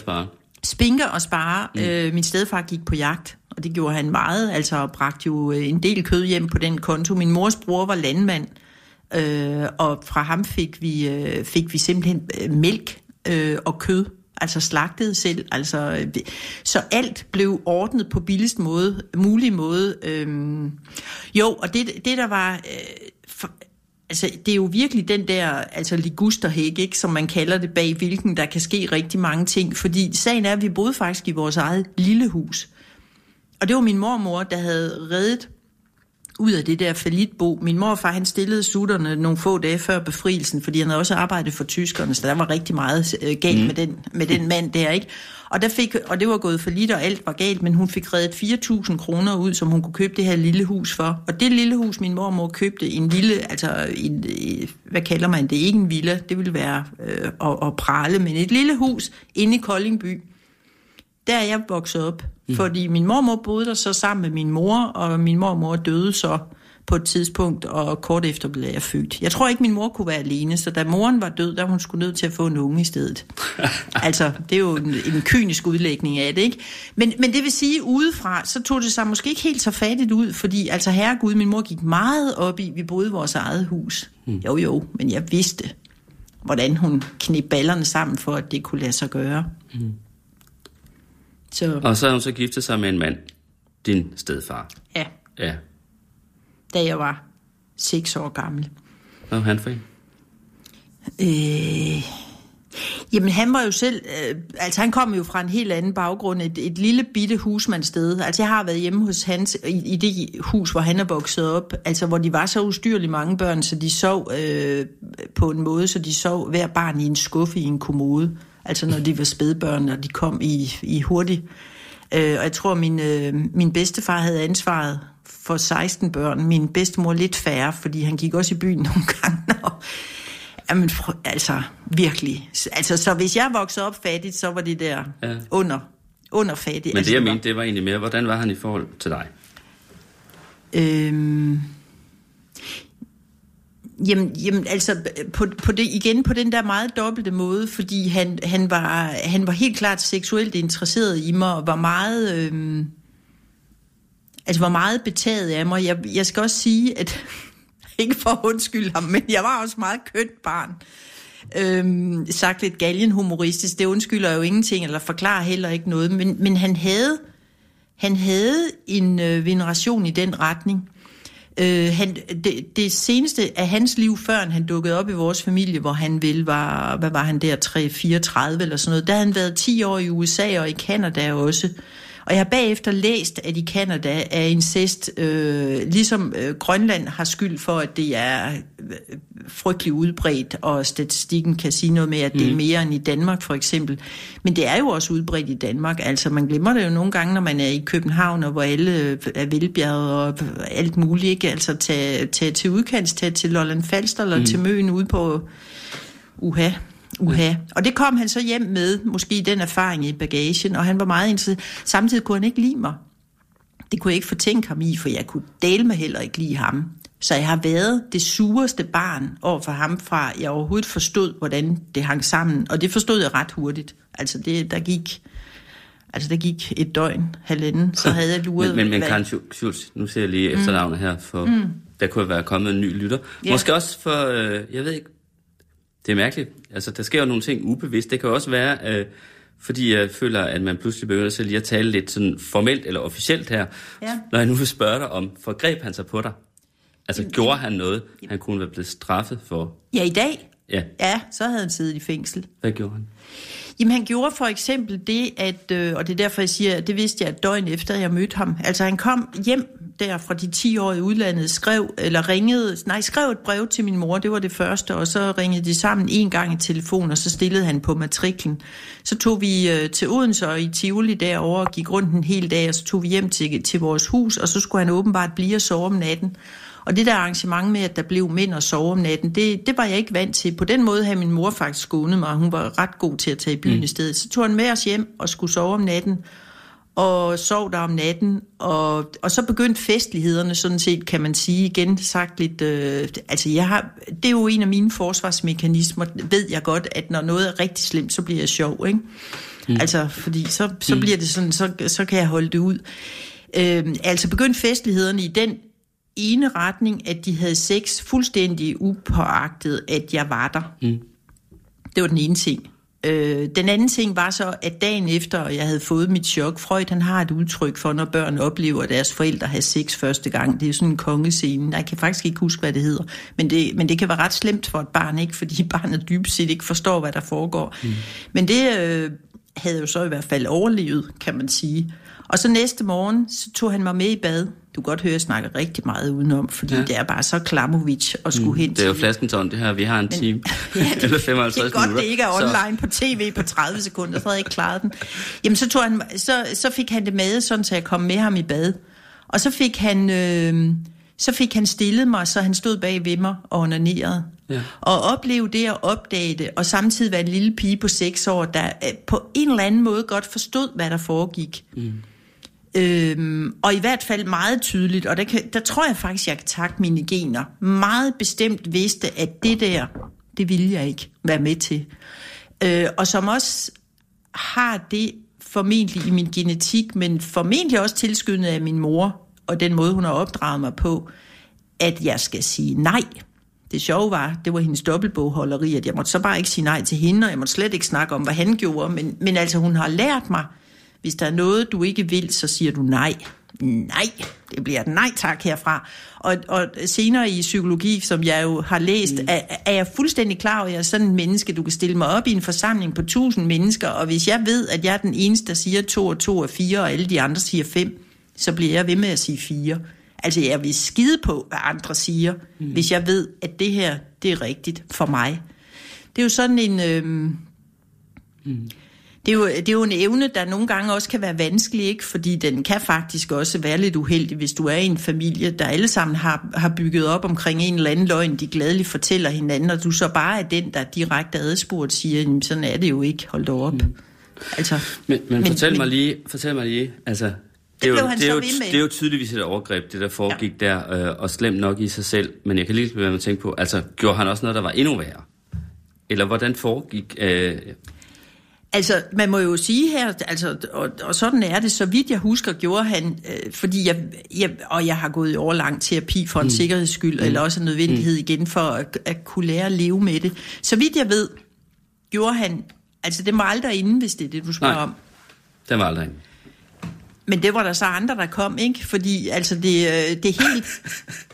spinker og spare. Mm. Øh, min stedfar gik på jagt, og det gjorde han meget, altså bragte jo øh, en del kød hjem på den konto. Min mors bror var landmand, øh, og fra ham fik vi, øh, fik vi simpelthen øh, mælk øh, og kød, altså slagtet selv. Altså, øh, så alt blev ordnet på billigst måde, mulig måde. Øh, jo, og det, det der var... Øh, for, Altså, det er jo virkelig den der altså ligusterhæk, ikke, som man kalder det, bag hvilken der kan ske rigtig mange ting. Fordi sagen er, at vi boede faktisk i vores eget lille hus. Og det var min mormor, der havde reddet ud af det der falitbo. Min morfar, han stillede sutterne nogle få dage før befrielsen, fordi han havde også arbejdet for tyskerne, så der var rigtig meget øh, galt mm. med, den, med den mand der, ikke? Og, der fik, og det var gået for lidt, og alt var galt, men hun fik reddet 4.000 kroner ud, som hun kunne købe det her lille hus for. Og det lille hus, min mormor købte, en lille, altså, en, øh, hvad kalder man det? Ikke en villa, det ville være øh, at, at prale, men et lille hus inde i Koldingby der er jeg vokset op. Mm. Fordi min mormor boede der så sammen med min mor, og min mormor døde så på et tidspunkt, og kort efter blev jeg født. Jeg tror ikke, min mor kunne være alene, så da moren var død, der hun skulle nødt til at få en unge i stedet. altså, det er jo en, en kynisk udlægning af det, ikke? Men, men det vil sige, udefra, så tog det sig måske ikke helt så fattigt ud, fordi altså herregud, min mor gik meget op i, vi boede i vores eget hus. Mm. Jo jo, men jeg vidste, hvordan hun knep ballerne sammen for, at det kunne lade sig gøre. Mm. Så Og så har hun så giftet sig med en mand, din stedfar. ja, Ja. da jeg var seks år gammel. Hvad var han for en? Øh, jamen han var jo selv, øh, altså han kom jo fra en helt anden baggrund, et, et lille bitte husmandssted. Altså jeg har været hjemme hos hans, i, i det hus, hvor han er vokset op, altså hvor de var så ustyrligt mange børn, så de sov øh, på en måde, så de sov hver barn i en skuffe i en kommode. Altså når de var spædbørn, og de kom i, i hurtigt. Øh, og jeg tror, min, øh, min bedstefar havde ansvaret for 16 børn. Min bedstemor lidt færre, fordi han gik også i byen nogle gange. Og, Jamen, altså, virkelig. Altså, så hvis jeg voksede op fattigt, så var det der Ja. under, under fattigt. Men altså, det, jeg var- mente, det var egentlig mere, hvordan var han i forhold til dig? Øhm, jamen, jamen, altså, på, på det, igen på den der meget dobbelte måde, fordi han, han, var, han var helt klart seksuelt interesseret i mig, og var meget... Øhm, altså, var meget betaget af mig. Jeg, jeg skal også sige, at... Ikke for at undskylde ham, men jeg var også meget kønt barn. Øhm, sagt lidt galgenhumoristisk, det undskylder jo ingenting, eller forklarer heller ikke noget, men, men han havde han havde en øh, veneration i den retning. Øh, han, det, det seneste af hans liv, før han dukkede op i vores familie, hvor han vel var, hvad var han der, 3, 34 eller sådan noget, der havde han været 10 år i USA og i Kanada også. Og jeg har bagefter læst, at i Kanada er incest, øh, ligesom øh, Grønland har skyld for, at det er øh, frygtelig udbredt, og statistikken kan sige noget med, at det er mere end i Danmark for eksempel. Men det er jo også udbredt i Danmark. Altså man glemmer det jo nogle gange, når man er i København, og hvor alle øh, er velbjerget og alt muligt. Ikke? Altså tage, tage til udkants, tage til Lolland Falster eller mm. til Møen ude på uha, uha. Og det kom han så hjem med, måske den erfaring i bagagen, og han var meget interesseret. Samtidig kunne han ikke lide mig. Det kunne jeg ikke fortænke ham i, for jeg kunne dele med heller ikke lide ham. Så jeg har været det sureste barn over for ham, fra jeg overhovedet forstod, hvordan det hang sammen. Og det forstod jeg ret hurtigt. Altså, det, der gik... Altså, der gik et døgn, halvanden, så havde jeg luret... Men, men, men Karen Schul- Schultz, nu ser jeg lige efternavnet her, for mm. der kunne være kommet en ny lytter. Ja. Måske også for, øh, jeg ved ikke, det er mærkeligt. Altså, der sker jo nogle ting ubevidst. Det kan også være, øh, fordi jeg føler, at man pludselig begynder sig lige at tale lidt sådan formelt eller officielt her. Ja. Når jeg nu vil spørge dig om, forgreb han sig på dig? Altså, gjorde han noget, han kunne være blevet straffet for? Ja, i dag? Ja, Ja, så havde han siddet i fængsel. hvad gjorde han? Jamen han gjorde for eksempel det, at, øh, og det er derfor jeg siger, at det vidste jeg et døgn efter, jeg mødte ham. Altså han kom hjem der fra de 10 år i udlandet, skrev, eller ringede, nej, skrev et brev til min mor, det var det første, og så ringede de sammen en gang i telefon, og så stillede han på matriklen. Så tog vi øh, til Odense og i Tivoli derovre og gik rundt en hel dag, og så tog vi hjem til, til vores hus, og så skulle han åbenbart blive og sove om natten. Og det der arrangement med, at der blev mænd og sove om natten, det, det var jeg ikke vant til. På den måde havde min mor faktisk skånet mig, hun var ret god til at tage i byen mm. i stedet. Så tog han med os hjem og skulle sove om natten, og sov der om natten, og, og så begyndte festlighederne sådan set, kan man sige, igen sagt lidt, øh, altså jeg har, det er jo en af mine forsvarsmekanismer, ved jeg godt, at når noget er rigtig slemt, så bliver jeg sjov, ikke? Mm. Altså, fordi så, så mm. bliver det sådan, så, så kan jeg holde det ud. Øh, altså begyndte festlighederne i den ene retning, at de havde sex fuldstændig upåagtet, at jeg var der. Mm. Det var den ene ting. Øh, den anden ting var så, at dagen efter, jeg havde fået mit chok, Freud han har et udtryk for, når børn oplever, at deres forældre har sex første gang. Det er sådan en kongescene. Jeg kan faktisk ikke huske, hvad det hedder. Men det, men det kan være ret slemt for et barn, ikke? fordi barnet dybest set ikke forstår, hvad der foregår. Mm. Men det øh, havde jo så i hvert fald overlevet, kan man sige. Og så næste morgen, så tog han mig med i bad. Du kan godt høre, at jeg snakker rigtig meget udenom, fordi ja. det er bare så Klamovic at skulle mm, hen Det er jo til. flaskentårn, det her. Vi har en time. Ja, det, Eller det 55 er godt, minutter. det ikke er Så- online på tv på 30 sekunder, så havde jeg ikke klaret den. Jamen, så, tog han, så, så fik han det med, sådan, så jeg kom med ham i bad. Og så fik han, øh, så fik han stillet mig, så han stod bag ved mig og onanerede. Ja. Og opleve det og opdage det, og samtidig være en lille pige på 6 år, der øh, på en eller anden måde godt forstod, hvad der foregik. Mm. Øhm, og i hvert fald meget tydeligt, og der, kan, der tror jeg faktisk, jeg kan takke mine gener, meget bestemt vidste, at det der, det ville jeg ikke være med til. Øh, og som også har det formentlig i min genetik, men formentlig også tilskyndet af min mor, og den måde, hun har opdraget mig på, at jeg skal sige nej. Det sjove var, det var hendes dobbeltbogholderi, at jeg måtte så bare ikke sige nej til hende, og jeg måtte slet ikke snakke om, hvad han gjorde, men, men altså hun har lært mig, hvis der er noget, du ikke vil, så siger du nej. Nej, det bliver et nej tak herfra. Og, og senere i psykologi, som jeg jo har læst, mm. er, er jeg fuldstændig klar over, at jeg er sådan en menneske, du kan stille mig op i en forsamling på tusind mennesker, og hvis jeg ved, at jeg er den eneste, der siger to og to og fire, og alle de andre siger fem, så bliver jeg ved med at sige fire. Altså, jeg vil skide på, hvad andre siger, mm. hvis jeg ved, at det her, det er rigtigt for mig. Det er jo sådan en... Øhm, mm. Det er, jo, det er jo en evne, der nogle gange også kan være vanskelig, ikke? fordi den kan faktisk også være lidt uheldig, hvis du er i en familie, der alle sammen har, har bygget op omkring en eller anden løgn, de gladeligt fortæller hinanden, og du så bare er den, der direkte adspurgt siger, jamen, sådan er det jo ikke, hold da op. Mm. Altså, men, men, men fortæl men, mig lige, fortæl mig lige, altså, det, det, er jo, det, er jo, det er jo tydeligvis et overgreb, det der foregik ja. der, øh, og slemt nok i sig selv, men jeg kan lige være med at tænke på, altså, gjorde han også noget, der var endnu værre? Eller hvordan foregik... Øh, Altså, man må jo sige her, altså, og, og sådan er det, så vidt jeg husker, gjorde han, øh, fordi jeg, jeg, og jeg har gået i overlang terapi for en mm. sikkerheds skyld, mm. eller også en nødvendighed mm. igen for at, at kunne lære at leve med det. Så vidt jeg ved, gjorde han, altså det var aldrig inde, hvis det er det, du spørger Nej, om. den var aldrig inde. Men det var der så andre, der kom, ikke? Fordi altså det, øh, det er helt...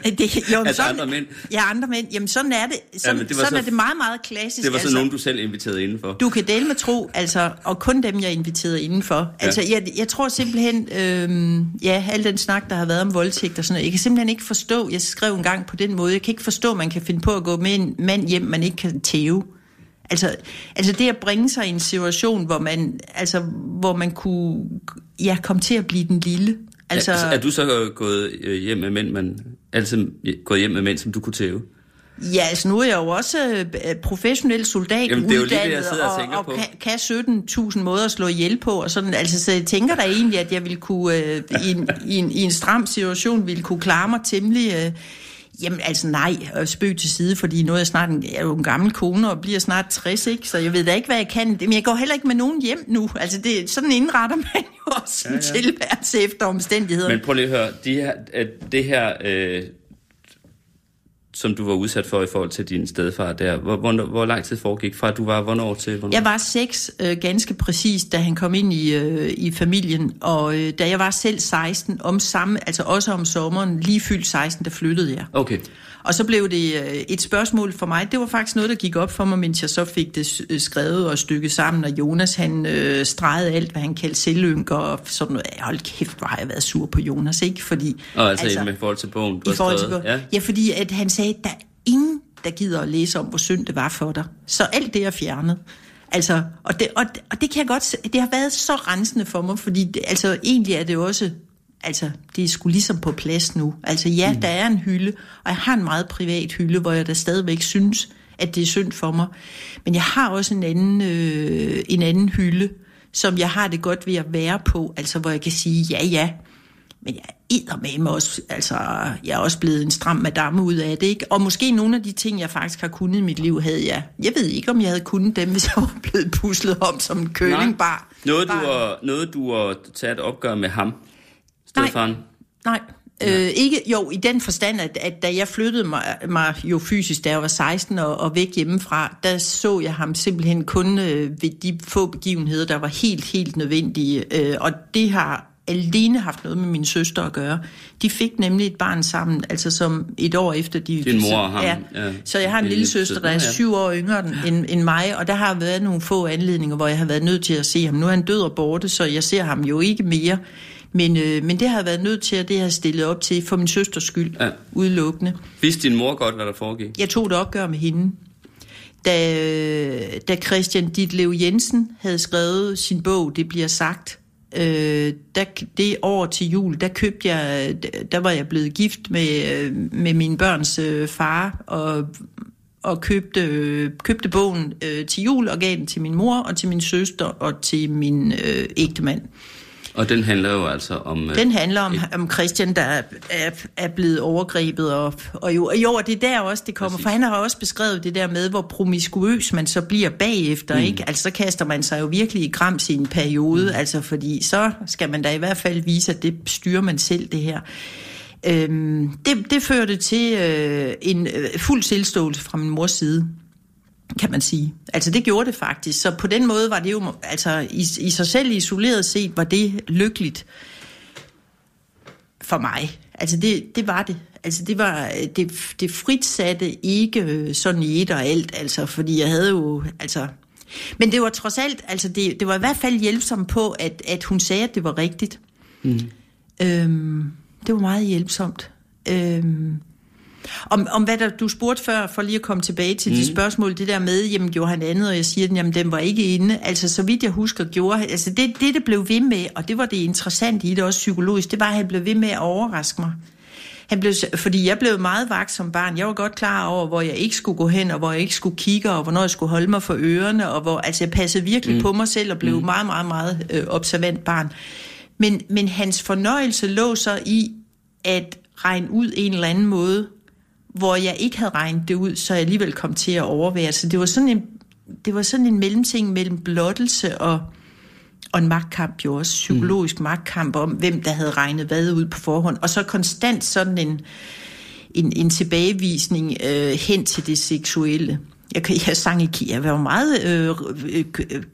Det, jo, altså sådan, andre mænd? Ja, andre mænd. Jamen sådan er det. Sådan, ja, det sådan så, er det meget, meget klassisk. Det var så altså, nogen, du selv inviterede indenfor? Du kan dele med tro, altså, og kun dem, jeg inviterede indenfor. Ja. Altså, jeg, jeg tror simpelthen, øhm, ja, al den snak, der har været om voldtægt og sådan noget, jeg kan simpelthen ikke forstå, jeg skrev en gang på den måde, jeg kan ikke forstå, at man kan finde på at gå med en mand hjem, man ikke kan tæve. Altså, altså det at bringe sig i en situation, hvor man, altså, hvor man kunne ja, komme til at blive den lille. Altså, er, er du så gået øh, hjem med mænd, man, altså gået hjem med mænd, som du kunne tæve? Ja, altså nu er jeg jo også øh, professionel soldat Jamen, det er uddannet, jo lige det, og, og, og kan, kan 17.000 måder at slå ihjel på, og sådan, altså, så jeg tænker da egentlig, at jeg vil kunne, øh, i, en, i, en, i en stram situation, ville kunne klare mig temmelig, øh, Jamen altså nej, spøg til side, fordi nu er jeg snart en, jeg er jo en gammel kone og bliver snart 60, ikke? så jeg ved da ikke, hvad jeg kan. Men jeg går heller ikke med nogen hjem nu. Altså det, sådan indretter man jo også ja, ja. tilværelse efter omstændigheder. Men prøv lige at høre, de her, det her øh, som du var udsat for i forhold til din stedfar der. Hvor, hvor, hvor lang tid foregik fra, du var hvornår til hvornår? Jeg var seks, øh, ganske præcis, da han kom ind i, øh, i familien, og øh, da jeg var selv 16, om samme, altså også om sommeren, lige fyldt 16, der flyttede jeg. Okay. Og så blev det øh, et spørgsmål for mig. Det var faktisk noget, der gik op for mig, mens jeg så fik det øh, skrevet og stykket sammen. Og Jonas, han øh, stregede alt, hvad han kaldte selvynker og sådan noget. Hold kæft, hvor har jeg været sur på Jonas, ikke? Fordi, og altså, altså med forhold til bogen, du i forhold til bogen. Ja. ja, fordi at han sagde, der er ingen, der gider at læse om, hvor synd det var for dig. Så alt det er fjernet. Altså, og det, og, og det kan jeg godt, det har været så rensende for mig, fordi det, altså, egentlig er det også altså, det er sgu ligesom på plads nu. Altså ja, mm. der er en hylde, og jeg har en meget privat hylde, hvor jeg da stadigvæk synes, at det er synd for mig. Men jeg har også en anden, øh, en anden hylde, som jeg har det godt ved at være på, altså hvor jeg kan sige, ja ja, men jeg er med mig også, altså jeg er også blevet en stram madame ud af det, ikke? Og måske nogle af de ting, jeg faktisk har kunnet i mit liv, havde jeg, jeg ved ikke, om jeg havde kunnet dem, hvis jeg var blevet puslet om som en kølingbar. Noget, du har, noget, du har taget opgør med ham? Stefan? Nej, nej. Øh, ikke, jo, i den forstand, at, at da jeg flyttede mig, mig jo fysisk, da jeg var 16 og, og væk hjemmefra, der så jeg ham simpelthen kun øh, ved de få begivenheder, der var helt, helt nødvendige. Øh, og det har alene haft noget med min søster at gøre. De fik nemlig et barn sammen, altså som et år efter de... Din mor og ham. Ja. ja. Så jeg har en lille søster, der er syv år yngre end, end mig, og der har været nogle få anledninger, hvor jeg har været nødt til at se ham. Nu er han død og borte, så jeg ser ham jo ikke mere. Men, øh, men det har jeg været nødt til, at det har stillet op til for min søsters skyld, ja. udelukkende. Vidste din mor godt, hvad der foregik? Jeg tog det opgør med hende. Da, da Christian Ditlev Jensen havde skrevet sin bog, Det bliver sagt, øh, der, det år til jul, der købte jeg, der var jeg blevet gift med, med min børns øh, far, og og købte, øh, købte bogen øh, til jul og gav den til min mor og til min søster og til min øh, ægtemand. Og den handler jo altså om... Øh, den handler om, om Christian, der er, er, er blevet overgrebet, og, og jo, jo, og det er der også, det kommer, Præcis. for han har også beskrevet det der med, hvor promiskuøs man så bliver bagefter, mm. ikke? Altså, så kaster man sig jo virkelig i grams i en periode, mm. altså, fordi så skal man da i hvert fald vise, at det styrer man selv, det her. Øhm, det, det førte til øh, en øh, fuld tilståelse fra min mors side kan man sige. Altså det gjorde det faktisk. Så på den måde var det jo, altså i, i sig selv isoleret set, var det lykkeligt for mig. Altså det, det var det. Altså det var, det, det fritsatte ikke sådan i et og alt, altså fordi jeg havde jo, altså men det var trods alt, altså det, det var i hvert fald hjælpsomt på, at, at hun sagde, at det var rigtigt. Mm. Øhm, det var meget hjælpsomt. Øhm, Om, om hvad der, du spurgte før, for lige at komme tilbage til mm. det spørgsmål, det der med, jamen gjorde han andet, og jeg siger, jamen den var ikke inde. Altså så vidt jeg husker, gjorde han, altså det, det, det blev ved med, og det var det interessante i det også psykologisk, det var, at han blev ved med at overraske mig. Han blev, fordi jeg blev meget vagt som barn. Jeg var godt klar over, hvor jeg ikke skulle gå hen, og hvor jeg ikke skulle kigge, og hvornår jeg skulle holde mig for ørerne, og hvor, altså jeg passede virkelig mm. på mig selv, og blev mm. meget, meget, meget øh, observant barn. Men, men hans fornøjelse lå så i at regne ud en eller anden måde, hvor jeg ikke havde regnet det ud, så jeg alligevel kom til at overvære. Så det var sådan en, det var sådan en mellemting mellem blottelse og, og en magtkamp jo også, psykologisk mm. magtkamp om, hvem der havde regnet hvad ud på forhånd. Og så konstant sådan en, en, en tilbagevisning øh, hen til det seksuelle. Jeg, jeg sang i Jeg var meget øh, øh,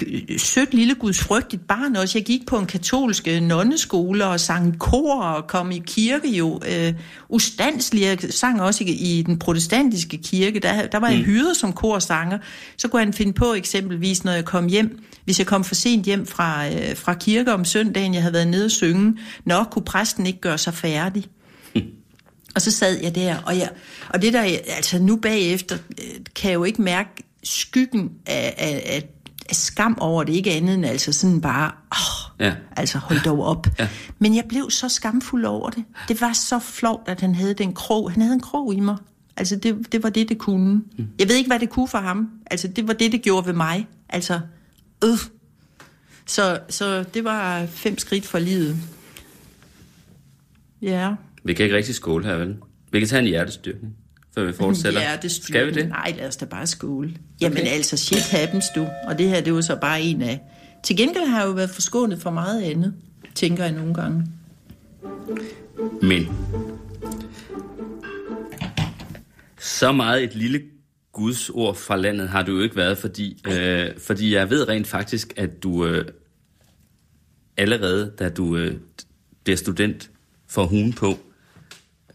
øh, sødt lille gudsfrygtigt barn også. Jeg gik på en katolsk øh, nonneskole og sang kor og kom i kirke jo. Øh, ustandslig. Jeg sang også i, i den protestantiske kirke. Der, der var jeg mm. hyret som korsanger. Så kunne han finde på eksempelvis, når jeg kom hjem, hvis jeg kom for sent hjem fra, øh, fra kirke om søndagen, jeg havde været nede og synge, nok kunne præsten ikke gøre sig færdig. Og så sad jeg der, og, jeg, og det der, altså nu bagefter, øh, kan jeg jo ikke mærke skyggen af, af, af, af skam over det, ikke andet end altså sådan bare, åh, ja. altså hold dog op. Ja. Men jeg blev så skamfuld over det. Det var så flot, at han havde den krog. Han havde en krog i mig. Altså det, det var det, det kunne. Mm. Jeg ved ikke, hvad det kunne for ham. Altså det var det, det gjorde ved mig. Altså, øh. Så, så det var fem skridt for livet. Ja. Vi kan ikke rigtig skåle her, vel? Vi kan tage en hjertestyrkning, før vi fortsætter. Skal vi det? Nej, lad os da bare skåle. Jamen okay. altså, shit happens du. Og det her, det var så bare en af... Til gengæld har jeg jo været forskånet for meget andet, tænker jeg nogle gange. Men... Så meget et lille Guds ord fra landet har du jo ikke været, fordi, øh, fordi jeg ved rent faktisk, at du øh, allerede, da du øh, bliver student, får hun på,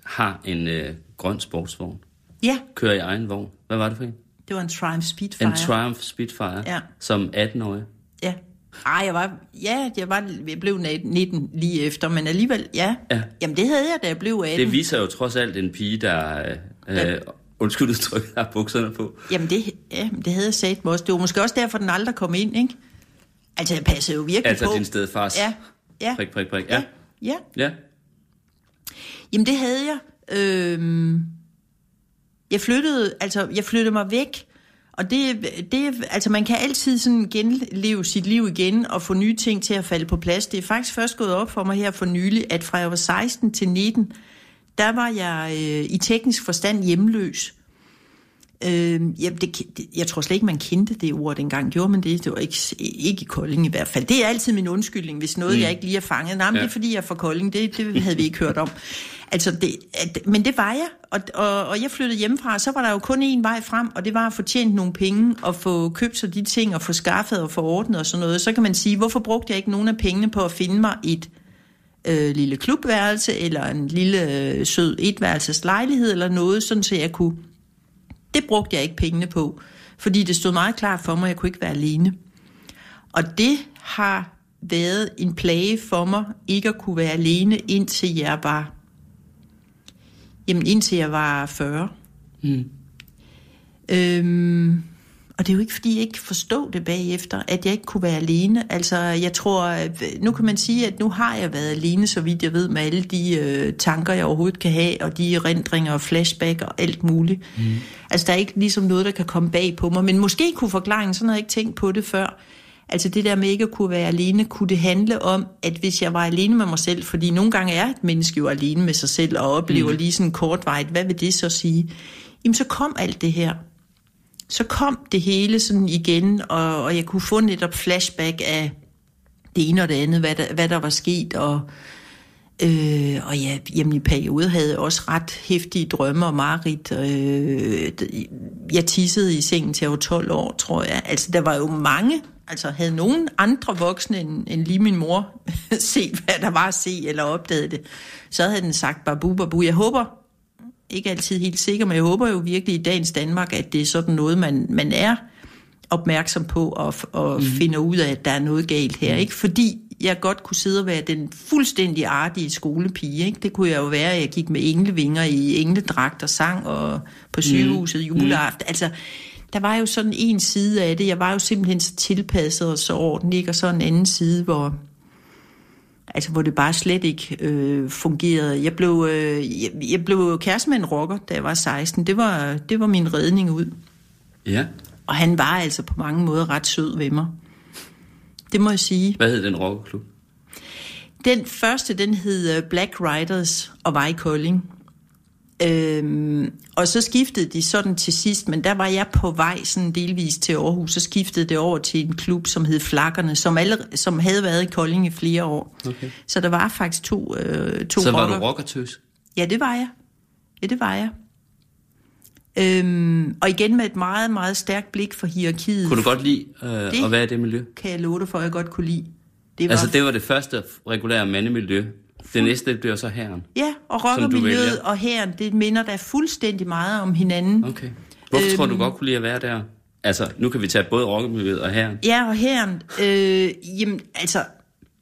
har en øh, grøn sportsvogn. Ja. Kører i egen vogn. Hvad var det for en? Det var en Triumph Speedfire. En Triumph Speedfire, ja. som 18-årig. Ja. Ej, jeg var, ja, jeg, var, jeg blev 19 lige efter, men alligevel, ja. ja. Jamen, det havde jeg, da jeg blev 18. Det viser jo trods alt en pige, der, øh, ja. undskyld udtryk, har bukserne på. Jamen, det, ja, det havde jeg sagt mig også. Det var måske også derfor, den aldrig kom ind, ikke? Altså, jeg passede jo virkelig altså, på. Altså, din stedfars ja. Ja. prik, prik, prik. Ja. Ja. ja. Jamen, det havde jeg. Øhm, jeg flyttede, altså, jeg flyttede mig væk, og det, det, altså man kan altid sådan genleve sit liv igen og få nye ting til at falde på plads. Det er faktisk først gået op for mig her for nylig, at fra jeg var 16 til 19, der var jeg øh, i teknisk forstand hjemløs. Øh, ja, det, jeg tror slet ikke, man kendte det ord dengang. Gjorde man det? Det var ikke, ikke i Kolding i hvert fald. Det er altid min undskyldning, hvis noget, mm. jeg ikke lige har fanget. Nej, men ja. det er fordi, jeg er fra Kolding. Det, det havde vi ikke hørt om. Altså, det, at, men det var jeg, og, og, og jeg flyttede hjemmefra, så var der jo kun én vej frem, og det var at få tjent nogle penge, og få købt sig de ting, og få skaffet og få ordnet og sådan noget. Så kan man sige, hvorfor brugte jeg ikke nogen af pengene på at finde mig et øh, lille klubværelse, eller en lille øh, sød etværelses lejlighed, eller noget, sådan så jeg kunne det brugte jeg ikke pengene på, fordi det stod meget klart for mig, at jeg kunne ikke være alene. Og det har været en plage for mig, ikke at kunne være alene, indtil jeg var, jamen indtil jeg var 40. Mm. Øhm, og det er jo ikke, fordi jeg ikke forstod det bagefter, at jeg ikke kunne være alene. Altså, jeg tror, nu kan man sige, at nu har jeg været alene, så vidt jeg ved, med alle de øh, tanker, jeg overhovedet kan have, og de erindringer og flashback og alt muligt. Mm. Altså, der er ikke ligesom noget, der kan komme bag på mig. Men måske kunne forklaringen, sådan havde jeg ikke tænkt på det før, Altså det der med ikke at kunne være alene, kunne det handle om, at hvis jeg var alene med mig selv, fordi nogle gange er et menneske jo alene med sig selv og oplever mm. lige sådan kortvejt, hvad vil det så sige? Jamen så kom alt det her så kom det hele sådan igen, og, og jeg kunne få netop flashback af det ene og det andet, hvad der, hvad der var sket, og, øh, og ja, jamen i perioder havde jeg også ret hæftige drømme og mareridt. Øh, jeg tissede i sengen til jeg var 12 år, tror jeg. Altså, der var jo mange, altså havde nogen andre voksne end, end lige min mor set, hvad der var at se, eller opdaget det, så havde den sagt babu, babu. Jeg håber, ikke altid helt sikker, men jeg håber jo virkelig i dagens Danmark, at det er sådan noget, man, man er opmærksom på og, og mm. finder ud af, at der er noget galt her. Mm. Ikke fordi jeg godt kunne sidde og være den fuldstændig artige skolepige. Ikke? Det kunne jeg jo være, at jeg gik med englevinger i engledragt og sang og på sygehuset mm. juleaften. Mm. Altså, der var jo sådan en side af det. Jeg var jo simpelthen så tilpasset og så ordentlig, ikke? og så en anden side, hvor, altså, hvor det bare slet ikke øh, fungerede. Jeg blev, øh, jeg, jeg blev kæreste med en rocker, da jeg var 16. Det var, det var min redning ud. Ja. Og han var altså på mange måder ret sød ved mig. Det må jeg sige. Hvad hed den rockerklub? Den første, den hed øh, Black Riders og var i Kolding. Øhm, og så skiftede de sådan til sidst, men der var jeg på vej sådan delvis til Aarhus, så skiftede det over til en klub, som hed Flakkerne, som, alle, som havde været i Kolding i flere år. Okay. Så der var faktisk to, øh, to Så var rocker. du rockertøs? Ja, det var jeg. Ja, det var jeg. Øhm, og igen med et meget, meget stærkt blik for hierarkiet, Kunne du godt lide øh, Det- at være i det miljø? kan jeg love dig for, at jeg godt kunne lide. Det var, Altså, det var det første regulære mandemiljø. Det næste, bliver så herren. Ja, og rockermiljøet og herren, det minder da fuldstændig meget om hinanden. Okay. Hvorfor øhm, tror du Øhm. godt kunne lide at være der? Altså, nu kan vi tage både rockermiljøet og herren. Ja, og herren, øh, jamen, altså,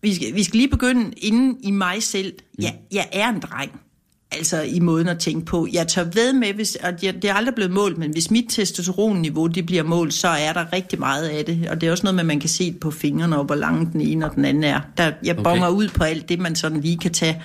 vi skal, vi skal lige begynde inden i mig selv. Ja, jeg er en dreng. Altså i måden at tænke på. Jeg tager ved med, hvis, og det det er aldrig blevet målt, men hvis mit testosteronniveau det bliver målt, så er der rigtig meget af det. Og det er også noget med, at man kan se det på fingrene, og hvor lang den ene og den anden er. Der, jeg Okay. bonger ud på alt det, man sådan lige kan tage.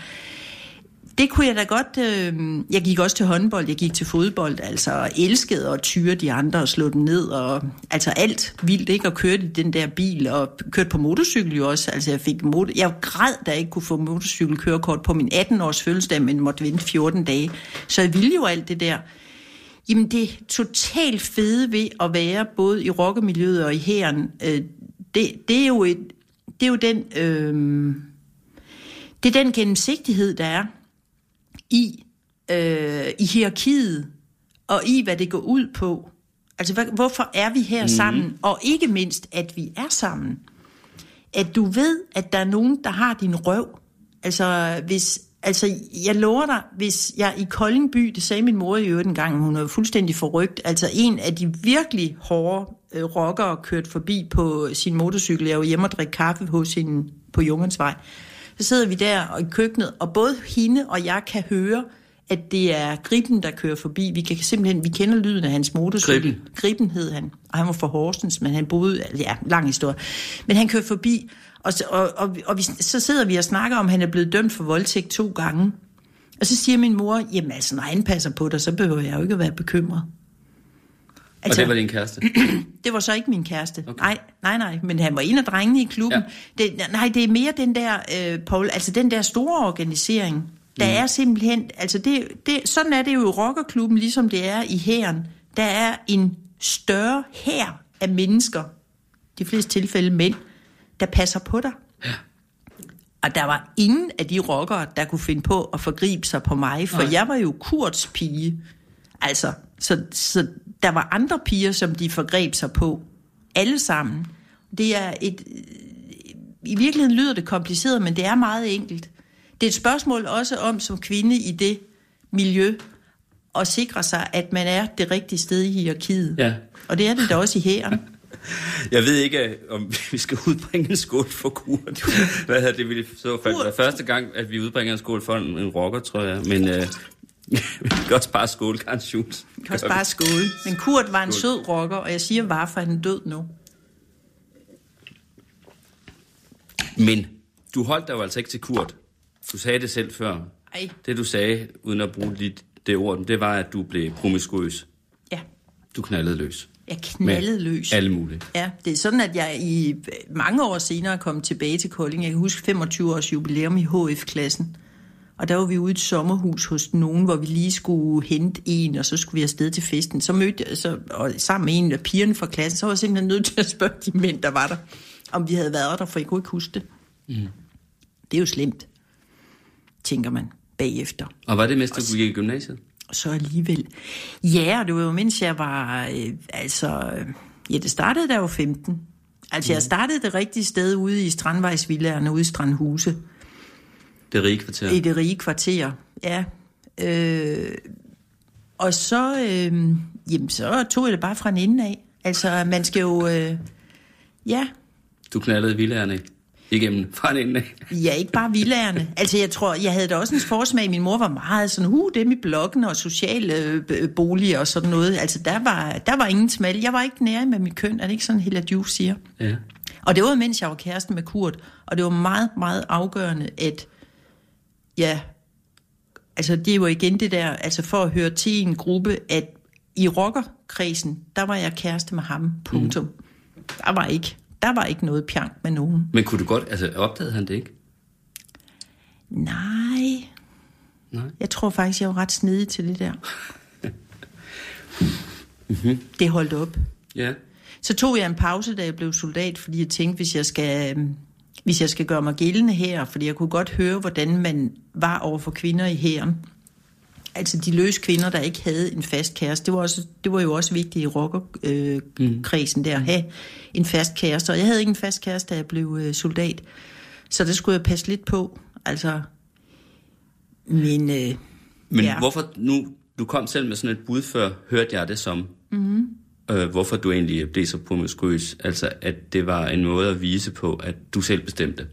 Det kunne jeg da godt... Øh, jeg gik også til håndbold, jeg gik til fodbold, altså og elskede at tyre de andre og slå dem ned, og altså alt vildt, ikke? Og kørte i den der bil, og kørte på motorcykel jo også. Altså jeg fik motor... Jeg græd, da jeg ikke kunne få motorcykelkørekort på min 18-års fødselsdag, men måtte vente 14 dage. Så jeg ville jo alt det der. Jamen det totalt fede ved at være både i rockemiljøet og i hæren, øh, det, det, er jo et, det er jo den... Øh, det er den gennemsigtighed, der er i, øh, i hierarkiet, og i, hvad det går ud på. Altså, hvad, hvorfor er vi her mm. sammen? Og ikke mindst, at vi er sammen. At du ved, at der er nogen, der har din røv. Altså, hvis, altså jeg lover dig, hvis jeg i Koldingby, det sagde min mor i øvrigt en gang, hun var fuldstændig forrygt, altså en af de virkelig hårde øh, rockere kørt forbi på sin motorcykel. Jeg var hjemme og drikke kaffe hos hende på Jungensvej. Så sidder vi der og i køkkenet, og både hende og jeg kan høre, at det er Griben, der kører forbi. Vi kan simpelthen, vi kender lyden af hans motorcykel. Gribben. Griben hed han, og han var fra Horsens, men han boede, ja, lang historie. Men han kører forbi, og, så, og, og, og vi, så sidder vi og snakker om, at han er blevet dømt for voldtægt to gange. Og så siger min mor, jamen altså, når han passer på dig, så behøver jeg jo ikke at være bekymret. Altså, og det var din kæreste? det var så ikke min kæreste. Okay. Nej, nej, nej, men han var en af drengene i klubben. Ja. Det, nej, det er mere den der, øh, Paul, altså den der store organisering. Der mm. er simpelthen, altså det, det, sådan er det jo i rockerklubben, ligesom det er i hæren. Der er en større hær af mennesker, de fleste tilfælde mænd, der passer på dig. Ja. Og der var ingen af de rockere, der kunne finde på at forgribe sig på mig, for. Nej. jeg var jo Kurts pige. Altså, så, så der var andre piger, som de forgreb sig på. Alle sammen. Det er et... I virkeligheden lyder det kompliceret, men det er meget enkelt. Det er et spørgsmål også om, som kvinde i det miljø, at sikre sig, at man er det rigtige sted i hierarkiet. Ja. Og det er det da også i hæren. Jeg ved ikke, om vi skal udbringe en skål for Kurt. Hvad havde det ville så fald være første gang, at vi udbringer en skål for en, en rocker, tror jeg. Men øh, vi kan også bare skåle, Karen Schultz. Jeg kan også bare skåle. Men Kurt var en sød rocker, og jeg siger var, for han er død nu. Men du holdt dig jo altså ikke til Kurt. Du sagde det selv før. Ej, Det du sagde, uden at bruge lige det ord, det var, at du blev promiskuøs. ja. Du knaldede løs. Jeg knaldede løs. Alle mulige. Ja, det er sådan, at jeg i mange år senere kom tilbage til Kolding. Jeg kan huske 25 års jubilæum i HF-klassen. Og der var vi ude i et sommerhus hos nogen, hvor vi lige skulle hente en, og så skulle vi afsted til festen. Så mødte jeg, så, og sammen med en af pigerne fra klassen, så var jeg simpelthen nødt til at spørge de mænd, der var der, om vi havde været der, for jeg kunne ikke huske det. Mm. Det er jo slemt, tænker man bagefter. Og var det mens du gik i gymnasiet? Og så alligevel. Ja, og det var jo mens jeg var, øh, altså, øh, ja, det startede da jeg var 15. Altså, jeg startede det rigtige sted ude i Strandvejsvillerne, ude i Strandhuse, Det rige kvarter. i det rige kvarter. Ja. Øh, og så, øh, jamen, så tog jeg det bare fra en ende af. Altså, man skal jo, øh, ja, Du knaldede vilderne. Igennem fra den ende af. Ja, ikke bare villagerne. Altså, jeg tror, jeg havde da også en forsmag. Min mor var meget sådan, hu, dem i blokken og sociale øh, boliger og sådan noget. Altså, der var, der var ingen smal. Jeg var ikke nær med mit køn. Er det ikke sådan, Hella Juice siger? Ja. Og det var, mens jeg var kæresten med Kurt. Og det var meget, meget afgørende, at ja, altså det var igen det der, altså for at høre til en gruppe, at i rockerkredsen, der var jeg kæreste med ham, punktum. Mm. Der var ikke, der var ikke noget pjank med nogen. Men kunne du godt, altså opdagede han det ikke? Nej. Nej. Jeg tror faktisk, jeg var ret snedig til det der. mm-hmm. Det holdt op. Ja. Så tog jeg en pause, da jeg blev soldat, fordi jeg tænkte, hvis jeg skal, øhm, hvis jeg skal gøre mig gældende her, fordi jeg kunne godt høre, hvordan man var over for kvinder i hæren. Altså de løse kvinder, der ikke havde en fast kæreste. Det var, også, det var jo også vigtigt i rockerkredsen øh, der at have en fast kæreste. Og jeg havde ikke en fast kæreste, da jeg blev øh, soldat. Så det skulle jeg passe lidt på. Altså, men... Øh, Men ja. hvorfor nu, du kom selv med sådan et bud før, hørte jeg det som, Mhm. Øh, hvorfor du egentlig blev så promiskuøs, altså at det var en måde at vise på, at du selv bestemte.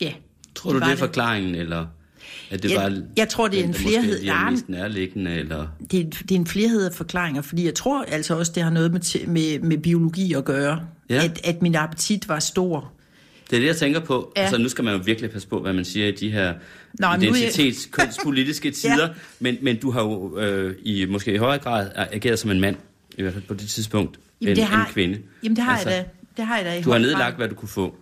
Ja. Tror du, det er forklaringen, eller at det Jeg- var jeg tror, det er en måske flerhed. er Nej, mest nærliggende, eller... det, er, det er en flerhed af forklaringer, fordi jeg tror altså også, det har noget med, med, med biologi at gøre. Ja. At, at min appetit var stor. Det er det, jeg tænker på. Ja. Altså, nu skal man jo virkelig passe på, hvad man siger i de her Nå, er jeg- identitets, kønspolitiske tider. ja. men, men du har jo øh, i måske i højere grad ageret som en mand, i hvert fald på det tidspunkt, end det har, en kvinde. Jamen det har altså, jeg da. Det har jeg da i Du har grad. nedlagt, hvad du kunne få.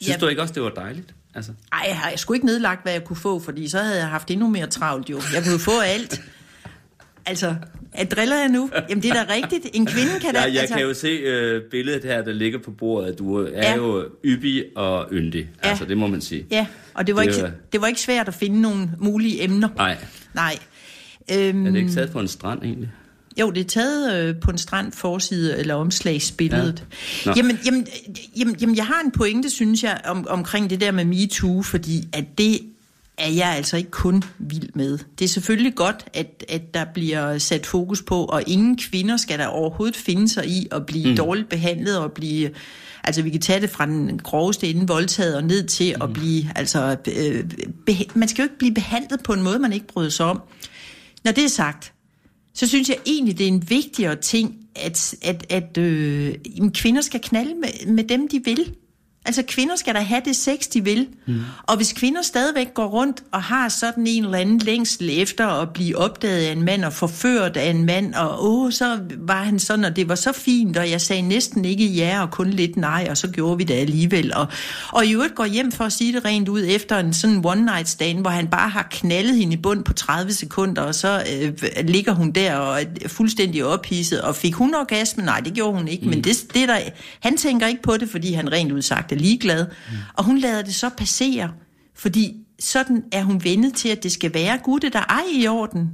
Synes Ja. du ikke også, det var dejligt? Altså, Ej, jeg har jeg skulle ikke nedlagt, hvad jeg kunne få, fordi så havde jeg haft endnu mere travlt jo. Jeg kunne jo få alt. Altså, at driller jeg nu? Jamen det er da rigtigt. En kvinde kan da... jeg, jeg altså, kan jo se øh, billedet her, der ligger på bordet, at du er Ja. jo yppig og yndig. Ja. Altså, det må man sige. Ja, og det var, Det ikke, var- det var ikke svært at finde nogle mulige emner. Nej, Nej. Øhm, er det ikke taget på en strand egentlig? Jo, det er taget øh, på en strand forside eller omslagsbilledet. Ja. Ja. Nå. Jamen, jamen, jamen, jamen, jeg har en pointe, synes jeg, om, omkring det der med MeToo, fordi at det er jeg altså ikke kun vild med. Det er selvfølgelig godt, at, at der bliver sat fokus på, og ingen kvinder skal der overhovedet finde sig i at blive mm. dårligt behandlet og blive... Altså, vi kan tage det fra den groveste inden voldtaget og ned til mm. at blive... Altså, øh, beha- man skal jo ikke blive behandlet på en måde, man ikke bryder sig om. Når det er sagt, så synes jeg egentlig, det er en vigtigere ting, at, at, at øh, kvinder skal knalde med, med dem, de vil. Altså kvinder skal da have det sex, de vil. Mm. Og hvis kvinder stadigvæk går rundt og har sådan en eller anden længsel efter at blive opdaget af en mand og forført af en mand, og åh, så var han sådan, og det var så fint, og jeg sagde næsten ikke ja og kun lidt nej, og så gjorde vi det alligevel. Og, og i øvrigt går hjem for at sige det rent ud efter en sådan one night stand, hvor han bare har knaldet hende i bund på 30 sekunder, og så øh, ligger hun der og er fuldstændig ophidset. Og fik hun orgasme? Nej, det gjorde hun ikke, mm. men det, det er der, han tænker ikke på det, fordi han rent ud sagt er ligeglad. Mm. Og hun lader det så passere, fordi sådan er hun vendet til, at det skal være gutte, der ej i orden.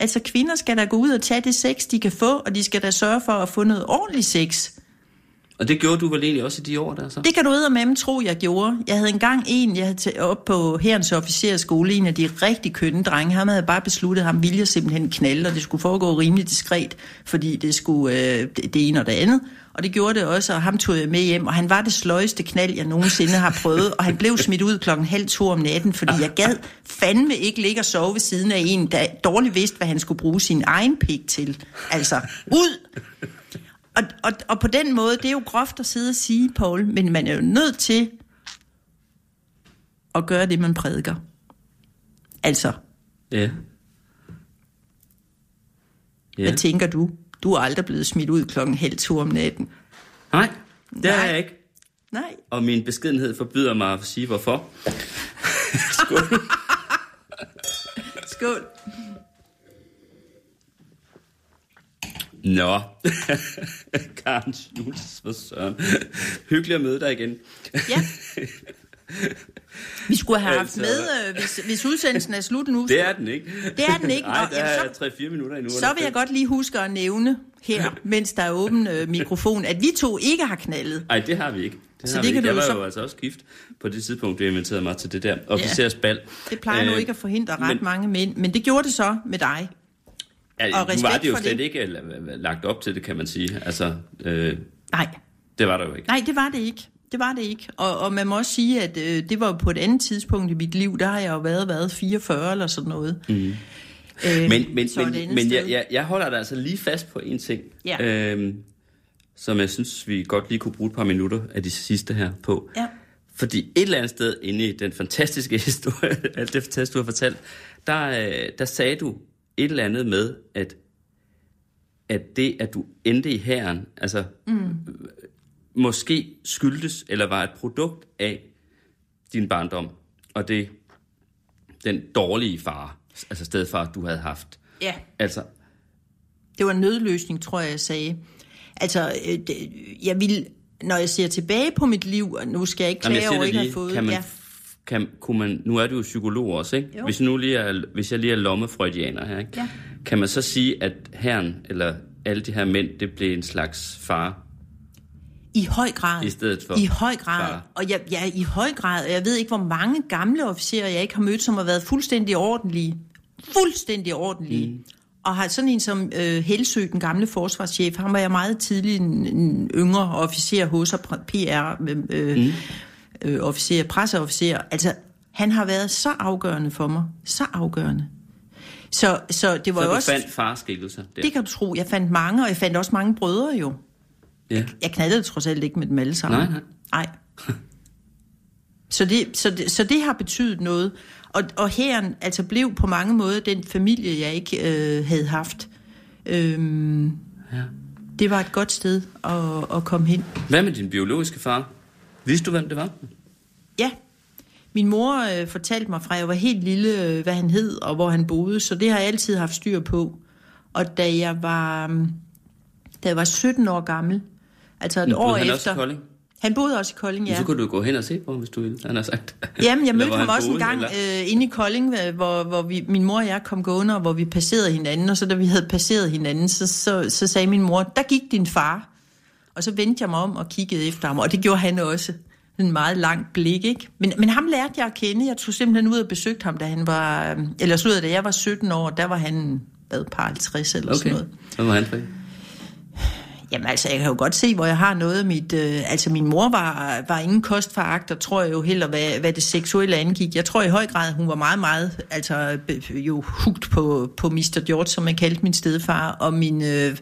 Altså kvinder skal da gå ud og tage det sex, de kan få, og de skal da sørge for at få noget ordentligt sex. Og det gjorde du vel egentlig også i de år der så? Det kan du med tro, jeg gjorde. Jeg havde engang en, jeg havde taget op på herrens officerskole, en af de rigtig kønne drenge. Han havde bare besluttet, at ham ville jeg simpelthen knalde, og det skulle foregå rimelig diskret, fordi det skulle øh, det det ene og det andet. Og det gjorde det også, og ham tog jeg med hjem, og han var det sløjeste knald, jeg nogensinde har prøvet, og han blev smidt ud klokken halv to om natten, fordi jeg gad fandme ikke ligge og sove ved siden af en, der dårligt vidste, hvad han skulle bruge sin egen pik til. Altså, ud! Og, og, og på den måde, det er jo groft at sidde og sige, Paul, men man er jo nødt til at gøre det, man prædiker. Altså, Ja. ja. hvad tænker du? Du er aldrig blevet smidt ud klokken halv to om natten. Nej, det er Nej. jeg ikke. Nej. Og min beskedenhed forbyder mig at sige, hvorfor. Skål. Skål. Nå. Karen Schultz, for søren. Hyggeligt at møde dig igen. Ja. Vi skulle have haft Altså- med, øh, hvis, hvis udsendelsen er slut nu. Det er den ikke. Det er den ikke. Nej, der er så- 3-4 minutter endnu. Så vil jeg godt lige huske at nævne her, mens der er åben øh, mikrofon, at vi to ikke har knaldet. Nej, det har vi ikke. Det Så det vi kan ikke. du Jeg var så- jo altså også gift på det tidspunkt, du inviterede mig til det der officersbal. Det plejer nu Øh, ikke at forhindre ret men- mange mænd, men det gjorde det så med dig. Ja, og nu var respekt det jo slet det. ikke la- la- lagt op til det, kan man sige. Altså, øh, Nej, det var der jo ikke. nej, det var det ikke. det var det ikke. Og, og man må også sige, at øh, det var på et andet tidspunkt i mit liv, der har jeg jo været, været 44 eller sådan noget. Mm. Øh, Men, men, men, men jeg, jeg, jeg holder dig altså lige fast på en ting, Ja. øhm, som jeg synes, vi godt lige kunne bruge et par minutter af de sidste her på. Ja. Fordi et eller andet sted inde i den fantastiske historie, alt det fantastiske, du har fortalt, der, øh, der sagde du et eller andet med, at, at det, at du endte i hæren, altså mm. måske skyldtes, eller var et produkt af din barndom, og det den dårlige far, altså stedfar, du havde haft. Ja, Altså, det var en nødløsning, tror jeg, jeg sagde. Altså, øh, det, jeg vil, når jeg ser tilbage på mit liv, og nu skal jeg ikke klage over, ikke at have fået... kan man, ja. Kan, kunne man, nu er du jo psykolog også, ikke? Jo. Hvis, nu lige er, hvis jeg lige er lommefreudianer her, ikke? Ja. Kan man så sige, at herren, eller alle de her mænd, det blev en slags far? I høj grad. I stedet for I høj grad. far. Og jeg, ja, i høj grad. Jeg ved ikke, hvor mange gamle officerer, jeg ikke har mødt, som har været fuldstændig ordentlige. Fuldstændig ordentlige. Mm. Og har sådan en som øh, Helsø, den gamle forsvarschef, han var jeg meget tidlig en, en yngre officer hos og PR, øh, mm. Øh, officer, presseofficer. Altså, han har været så afgørende for mig. Så afgørende. Så, så det var Så jo du også... fandt farskikkelser der? Det kan du tro. Jeg fandt mange, og jeg fandt også mange brødre jo. ja. Jeg knaldede trods alt ikke med dem alle sammen. Nej, nej. Nej. Så det, så, det, så det har betydet noget. Og, og herren altså blev på mange måder den familie, jeg ikke øh, havde haft. Øhm, Ja. det var et godt sted at, at komme hen. Hvad med din biologiske far? Vidste du, hvem det var? Ja, min mor øh, fortalte mig fra jeg var helt lille, øh, hvad han hed og hvor han boede, så det har jeg altid haft styr på. Og da jeg var, øh, da jeg var 17 år gammel, altså et Men år han efter... også i Kolding? Han boede også i Kolding, Ja. ja. Så kunne du gå hen og se på ham, hvis du ville, han har sagt. Jamen, jeg mødte ham også en gang eller? øh, inde i Kolding, hvor, hvor vi, min mor og jeg kom gående, og hvor vi passerede hinanden. Og så da vi havde passeret hinanden, så, så, så sagde min mor, der gik din far. Og så vendte jeg mig om og kiggede efter ham, og det gjorde han også. En meget lang blik, ikke? Men, men ham lærte jeg at kende. Jeg tog simpelthen ud og besøgte ham, da han var... øh, Eller sluttede, da jeg var 17 år, der var han, hvad, par 50 eller sådan Okay. noget. Hvad var han for en? Jamen altså, jeg kan jo godt se, hvor jeg har noget af mit... Øh, altså, min mor var, var ingen kostforagt, og tror jeg jo heller, hvad, hvad det seksuelle angik. Jeg tror i høj grad, hun var meget, meget... Altså, be- jo hugt på, på Mr. George, som jeg kaldte min stedfar, og min... Øh,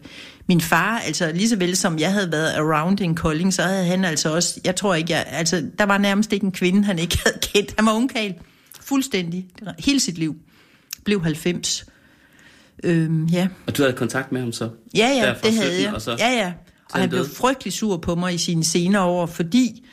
min far, altså lige så vel som jeg havde været around in Kolding, så havde han altså også, jeg tror ikke, jeg, altså der var nærmest ikke en kvinde, han ikke havde kendt. Han var ungkald, fuldstændig, hele sit liv. Blev 90. Øhm, ja. Og du havde kontakt med ham så? Ja, ja, det havde 17, jeg. Og så ja, ja. Og han blev frygtelig sur på mig i sine senere år, fordi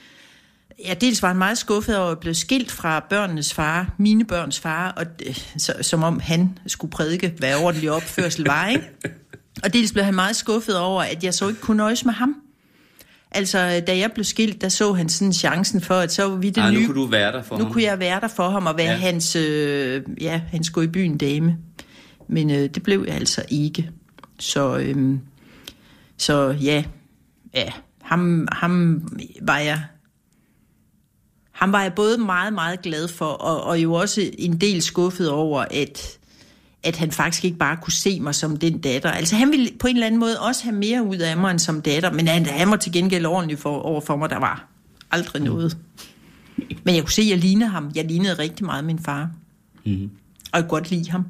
ja, dels var han meget skuffet over at blive skilt fra børnenes far, mine børns far, og det, så, som om han skulle prædike, hvad ordentlig opførsel var, ikke? Og dels blev han meget skuffet over, at jeg så ikke kunne nøjes med ham. Altså, da jeg blev skilt, der så han sådan chancen for, at så var vi det Ej, nye... nu kunne du være der for Nu ham. kunne jeg være der for ham og være ja. hans, øh, ja, hans gå i byen dame. Men øh, det blev jeg altså ikke. Så, øh, så ja, ja ham, ham var jeg ham var jeg både meget, meget glad for, og, og jo også en del skuffet over, at, at han faktisk ikke bare kunne se mig som den datter. Altså han ville på en eller anden måde også have mere ud af mig end som datter, men han, han var til gengæld ordentlig for, over for mig, der var aldrig noget. Men jeg kunne se, at jeg lignede ham. Jeg lignede rigtig meget min far. Mm-hmm. Og jeg kunne godt lide ham.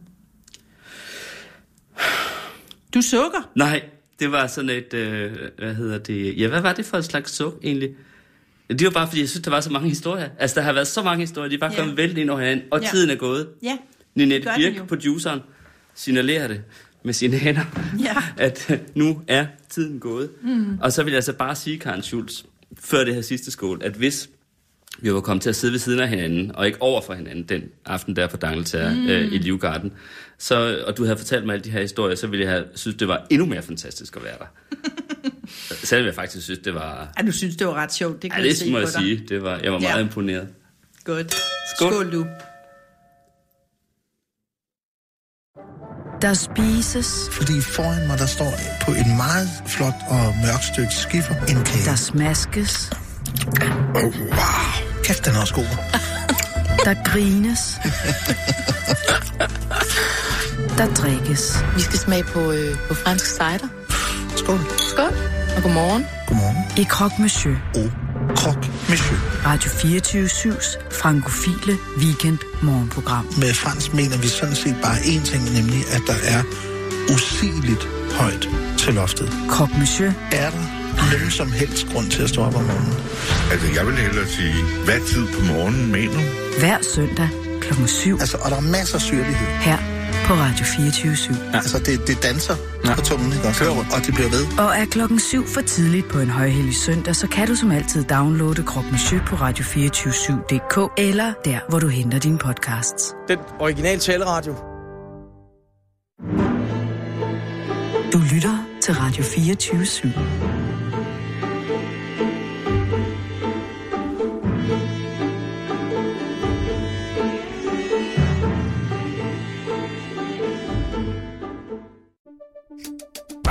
Du sukker. Nej, det var sådan et, øh, hvad hedder det, ja, hvad var det for et slags suk egentlig? Det var bare fordi, jeg synes, der var så mange historier. Altså, der har været så mange historier, de er bare Ja. kommet vældig ind over hinanden, og Ja. tiden er gået. Ja, Ninette Birk, produceren, signalerer det med sine hænder, Ja. at øh, nu er tiden gået. Mm. Og så vil jeg altså bare sige, Karen Schultz, før det her sidste skål, at hvis vi var kommet til at sidde ved siden af hinanden, og ikke over for hinanden den aften der på Dangeltager mm. øh, i Livgarden, så, og du havde fortalt mig alle de her historier, så ville jeg have synes, det var endnu mere fantastisk at være der. Selvom jeg faktisk synes, det var... Ej, du synes, det var ret sjovt. Det Ja, kan jeg det se må jeg sige. Det var, jeg var meget Ja. imponeret. Godt. Skål. Skål du. Der spises, Fordi foran mig, der står på et meget flot og mørkt stykke skiffer en kage. der smaskes, Oh, wow. Kæft, den er også god. der grines. der drikkes. Vi skal smage på, øh, på fransk cider. Skål. Skål, og godmorgen. Godmorgen. I croque monsieur. Oh. Croque Monsieur. Radio 24-7's frankofile weekend morgenprogram. Med Frans mener vi sådan set bare én ting, nemlig at der er usigeligt højt til loftet. Croque Monsieur. Er der nogen som helst grund til at stå op om morgenen? Altså, jeg vil hellere sige, hvad tid på morgenen mener du? Hver søndag klokken 7 Altså, og der er masser af syrlighed. her på Radio 24 Ja. Altså, det, det danser ja. på tungen, ikke også? Og det bliver ved. Og er klokken 7 for tidligt på en højhellig søndag, så kan du som altid downloade Croque Monsieur på radio247.dk eller der, hvor du henter dine podcasts. Den originale taleradio. Du lytter til Radio 24 /7.